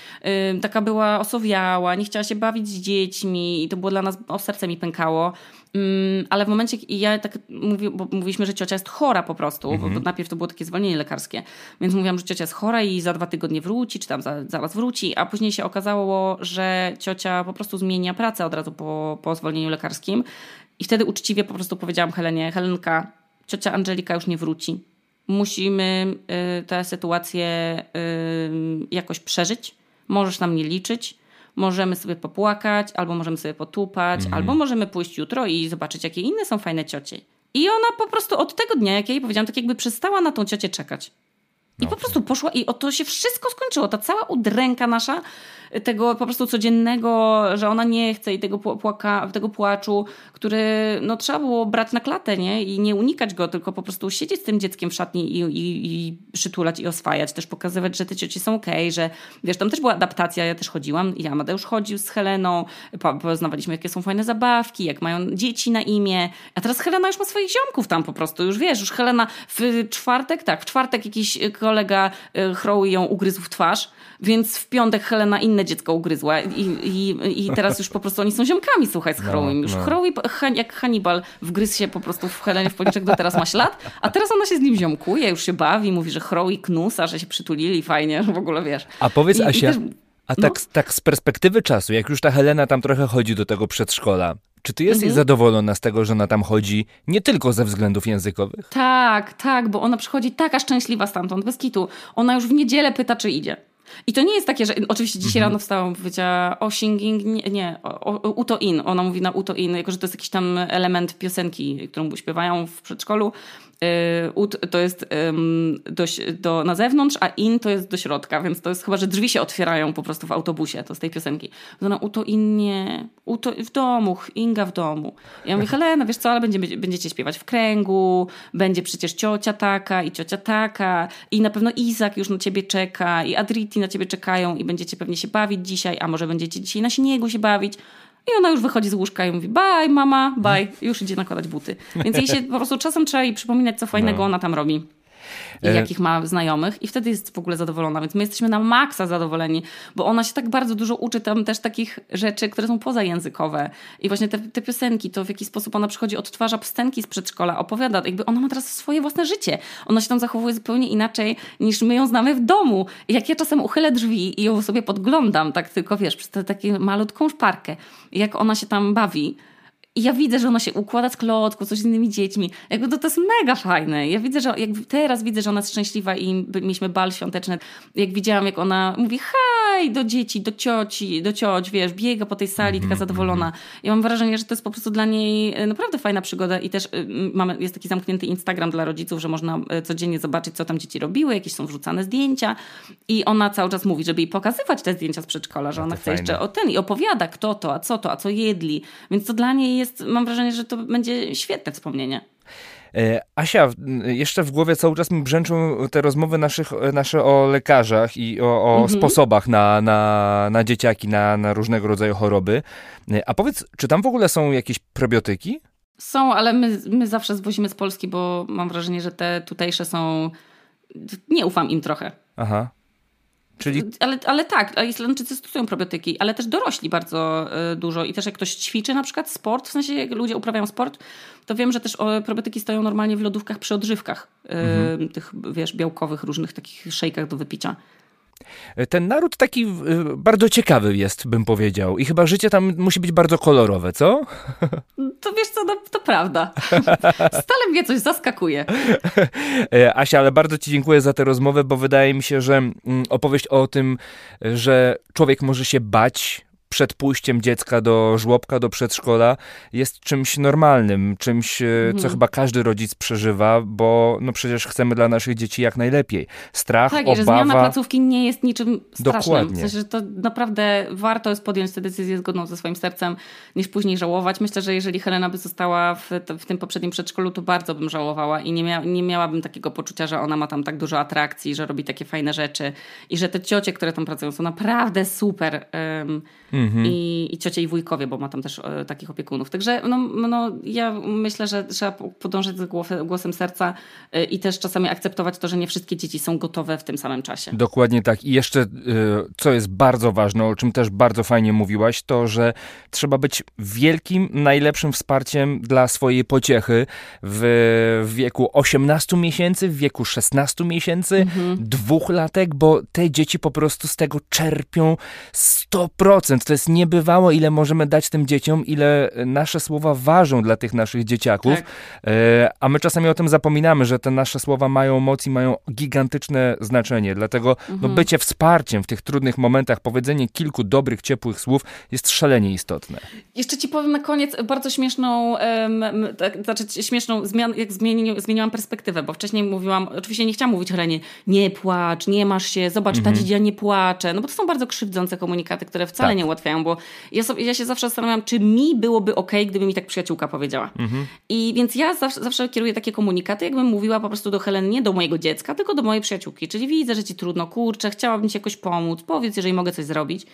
taka była osowiała, nie chciała się bawić z dziećmi i to było dla nas, o serce mi pękało. Ale w momencie, i ja tak mówię, bo mówiliśmy, że ciocia jest chora po prostu, mhm. bo najpierw to było takie zwolnienie lekarskie, więc mówiłam, że ciocia jest chora i za dwa tygodnie wróci, czy tam za, zaraz wróci, a później się okazało, że ciocia po prostu zmienia pracę od razu po, po zwolnieniu lekarskim i wtedy uczciwie po prostu powiedziałam Helenie, Helenka, ciocia Angelika już nie wróci. Musimy y, tę sytuację y, jakoś przeżyć. Możesz na mnie liczyć. Możemy sobie popłakać, albo możemy sobie potupać, mm. albo możemy pójść jutro i zobaczyć, jakie inne są fajne ciocie. I ona po prostu od tego dnia, jak ja jej powiedziałam, tak jakby przestała na tą ciocię czekać. I po prostu poszła i to się wszystko skończyło. Ta cała udręka nasza tego po prostu codziennego, że ona nie chce i tego, płaka, tego płaczu, który no, trzeba było brać na klatę nie? i nie unikać go, tylko po prostu siedzieć z tym dzieckiem w szatni i, i, i przytulać i oswajać, też pokazywać, że te cioci są okej, okay, że wiesz, tam też była adaptacja, ja też chodziłam, ja Amadeusz chodził z Heleną, poznawaliśmy jakie są fajne zabawki, jak mają dzieci na imię, a teraz Helena już ma swoich ziomków tam po prostu, już wiesz, już Helena w czwartek, tak, w czwartek jakiś kolega e, Chroły ją ugryzł w twarz, więc w piątek Helena inne dziecko ugryzła i, i, i teraz już po prostu oni są ziomkami, słuchaj, z Chrołym. No, już no. Chroły jak Hannibal wgryzł się po prostu w Helenie w policzek, do teraz ma ślad, a teraz ona się z nim ziomkuje, już się bawi, mówi, że Chroły knusa, że się przytulili fajnie, że w ogóle wiesz. A powiedz I, Asia, i też, a tak, no. tak z perspektywy czasu, jak już ta Helena tam trochę chodzi do tego przedszkola, czy ty jesteś mhm. zadowolona z tego, że ona tam chodzi nie tylko ze względów językowych? Tak, tak, bo ona przychodzi taka szczęśliwa stamtąd, bez kitu. Ona już w niedzielę pyta, czy idzie. I to nie jest takie, że oczywiście dzisiaj mhm. rano wstałam, powiedziała o singing, nie, nie o, o, uto in. Ona mówi na uto in, jako że to jest jakiś tam element piosenki, którą śpiewają w przedszkolu. Y, ut to jest do, do, na zewnątrz, a in to jest do środka, więc to jest chyba, że drzwi się otwierają po prostu w autobusie, to z tej piosenki. To na uto in nie, uto w domu, Inga w domu. Ja mówię, Helena, wiesz co, ale będziecie śpiewać w kręgu, będzie przecież ciocia taka i ciocia taka i na pewno Izak już na ciebie czeka i Adriti na ciebie czekają i będziecie pewnie się bawić dzisiaj, a może będziecie dzisiaj na śniegu się bawić. I ona już wychodzi z łóżka i mówi bye mama, bye. Już idzie nakładać buty. Więc jej się po prostu czasem trzeba jej przypominać, co fajnego no. ona tam robi i e, jakich ma znajomych i wtedy jest w ogóle zadowolona, więc my jesteśmy na maksa zadowoleni, bo ona się tak bardzo dużo uczy tam też takich rzeczy, które są pozajęzykowe. I właśnie te, te piosenki, to w jaki sposób ona przychodzi, odtwarza piosenki z przedszkola, opowiada, jakby ona ma teraz swoje własne życie, ona się tam zachowuje zupełnie inaczej niż my ją znamy w domu. I jak ja czasem uchylę drzwi i ją sobie podglądam, tak tylko wiesz, przez tę taką malutką szparkę, jak ona się tam bawi, i ja widzę, że ona się układa z klocku, coś z innymi dziećmi. Jakby to, to jest mega fajne. Ja widzę, że jak teraz widzę, że ona jest szczęśliwa i mieliśmy bal świąteczny. Jak widziałam, jak ona mówi haj do dzieci, do cioci, do cioć, wiesz, biega po tej sali, taka mhm, zadowolona. Mhm. Ja mam wrażenie, że to jest po prostu dla niej e, naprawdę fajna przygoda i też e, mamy, jest taki zamknięty Instagram dla rodziców, że można e, codziennie zobaczyć, co tam dzieci robiły, jakieś są wrzucane zdjęcia i ona cały czas mówi, żeby jej pokazywać te zdjęcia z przedszkola, że ona chce fajne. jeszcze o ten i opowiada, kto to, a co to, a co jedli. Więc to dla niej jest, mam wrażenie, że to będzie świetne wspomnienie. E, Asia, jeszcze w głowie cały czas mi brzęczą te rozmowy naszych, nasze o lekarzach i o, o mhm. sposobach na, na, na dzieciaki, na, na różnego rodzaju choroby. E, a powiedz, czy tam w ogóle są jakieś probiotyki? Są, ale my, my zawsze zwozimy z Polski, bo mam wrażenie, że te tutejsze są. Nie ufam im trochę. Aha. Czyli... Ale, ale tak, Islandczycy stosują probiotyki, ale też dorośli bardzo y, dużo i też jak ktoś ćwiczy na przykład sport, w sensie jak ludzie uprawiają sport, to wiem, że też probiotyki stoją normalnie w lodówkach przy odżywkach, y, mhm. tych wiesz, białkowych różnych takich szejkach do wypicia. Ten naród taki bardzo ciekawy jest, bym powiedział. I chyba życie tam musi być bardzo kolorowe, co? To wiesz co, no, to prawda. Stale mnie coś zaskakuje. Asia, ale bardzo Ci dziękuję za tę rozmowę, bo wydaje mi się, że mm, opowieść o tym, że człowiek może się bać przed pójściem dziecka do żłobka, do przedszkola jest czymś normalnym, czymś, mhm. co chyba każdy rodzic przeżywa, bo no przecież chcemy dla naszych dzieci jak najlepiej. Strach, tak, obawa... Tak, że zmiana placówki nie jest niczym strasznym. Dokładnie. W sensie, że to naprawdę warto jest podjąć tę decyzję zgodną ze swoim sercem, niż później żałować. Myślę, że jeżeli Helena by została w, w tym poprzednim przedszkolu, to bardzo bym żałowała i nie, mia nie miałabym takiego poczucia, że ona ma tam tak dużo atrakcji, że robi takie fajne rzeczy i że te ciocie, które tam pracują są naprawdę super. Um, mhm. i, i ciocie i wujkowie, bo ma tam też e, takich opiekunów. Także no, no, ja myślę, że trzeba podążać za głosem serca e, i też czasami akceptować to, że nie wszystkie dzieci są gotowe w tym samym czasie. Dokładnie tak. I jeszcze, e, co jest bardzo ważne, o czym też bardzo fajnie mówiłaś, to, że trzeba być wielkim, najlepszym wsparciem dla swojej pociechy w wieku 18 miesięcy, w wieku 16 miesięcy, mhm. dwóch latek, bo te dzieci po prostu z tego czerpią 100%. To jest niebywało, ile możemy dać tym dzieciom, ile nasze słowa ważą dla tych naszych dzieciaków. Tak. E, a my czasami o tym zapominamy, że te nasze słowa mają moc i mają gigantyczne znaczenie. Dlatego no, mhm. no, bycie wsparciem w tych trudnych momentach, powiedzenie kilku dobrych, ciepłych słów jest szalenie istotne. Jeszcze ci powiem na koniec bardzo śmieszną, um, tak, znaczy śmieszną zmian, jak zmieni, zmieniłam perspektywę, bo wcześniej mówiłam, oczywiście nie chciałam mówić Helenie, nie płacz, nie masz się, zobacz, mhm. ta dziedzia nie płacze, no bo to są bardzo krzywdzące komunikaty, które wcale tak. nie ułatwiają, bo ja, sobie, ja się zawsze zastanawiam, czy mi byłoby ok, gdyby mi tak przyjaciółka powiedziała. Mhm. I więc ja zawsze, zawsze kieruję takie komunikaty, jakbym mówiła po prostu do Heleny, nie do mojego dziecka, tylko do mojej przyjaciółki. Czyli widzę, że ci trudno, kurczę, chciałabym ci jakoś pomóc, powiedz, jeżeli mogę coś zrobić.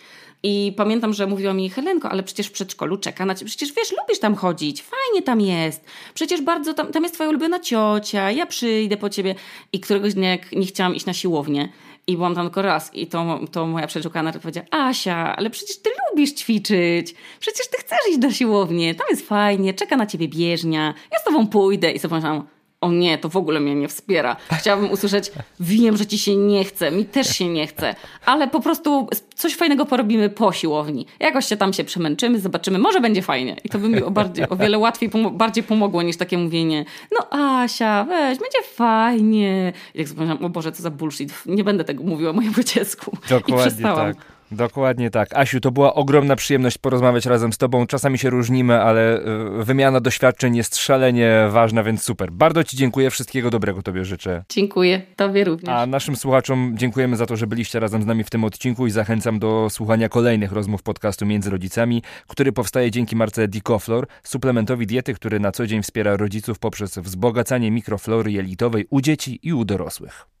I pamiętam, że mówiła mi Helenko, ale przecież w przedszkolu czeka na ciebie, przecież wiesz, lubisz tam chodzić, fajnie tam jest, przecież bardzo tam, tam jest twoja ulubiona ciocia, ja przyjdę po ciebie. I któregoś dnia, jak nie chciałam iść na siłownię, i byłam tam tylko raz. I to, to moja przyjaciółka na powiedziała, Asia, ale przecież ty lubisz ćwiczyć, przecież ty chcesz iść do siłowni, tam jest fajnie, czeka na ciebie bieżnia, ja z tobą pójdę. I sobie pomyślałam, o nie, to w ogóle mnie nie wspiera. Chciałabym usłyszeć, wiem, że ci się nie chce, mi też się nie chce, ale po prostu coś fajnego porobimy po siłowni. Jakoś się tam się przemęczymy, zobaczymy, może będzie fajnie. I to by mi o, bardziej, o wiele łatwiej, bardziej pomogło niż takie mówienie, no Asia, weź, będzie fajnie. I jak zapomniałam, o Boże, co za bullshit, nie będę tego mówiła mojemu dziecku. Dokładnie I przestałam. tak. Dokładnie tak. Asiu, to była ogromna przyjemność porozmawiać razem z Tobą. Czasami się różnimy, ale e, wymiana doświadczeń jest szalenie ważna, więc super. Bardzo Ci dziękuję. Wszystkiego dobrego Tobie życzę. Dziękuję. Tobie również. A naszym słuchaczom dziękujemy za to, że byliście razem z nami w tym odcinku i zachęcam do słuchania kolejnych rozmów podcastu Między Rodzicami, który powstaje dzięki marce Dicoflor, suplementowi diety, który na co dzień wspiera rodziców poprzez wzbogacanie mikroflory jelitowej u dzieci i u dorosłych.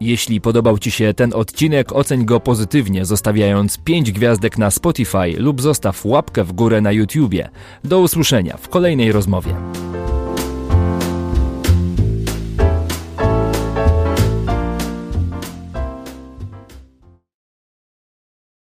Jeśli podobał Ci się ten odcinek, oceń go pozytywnie, zostawiając 5 gwiazdek na Spotify lub zostaw łapkę w górę na YouTubie. Do usłyszenia w kolejnej rozmowie.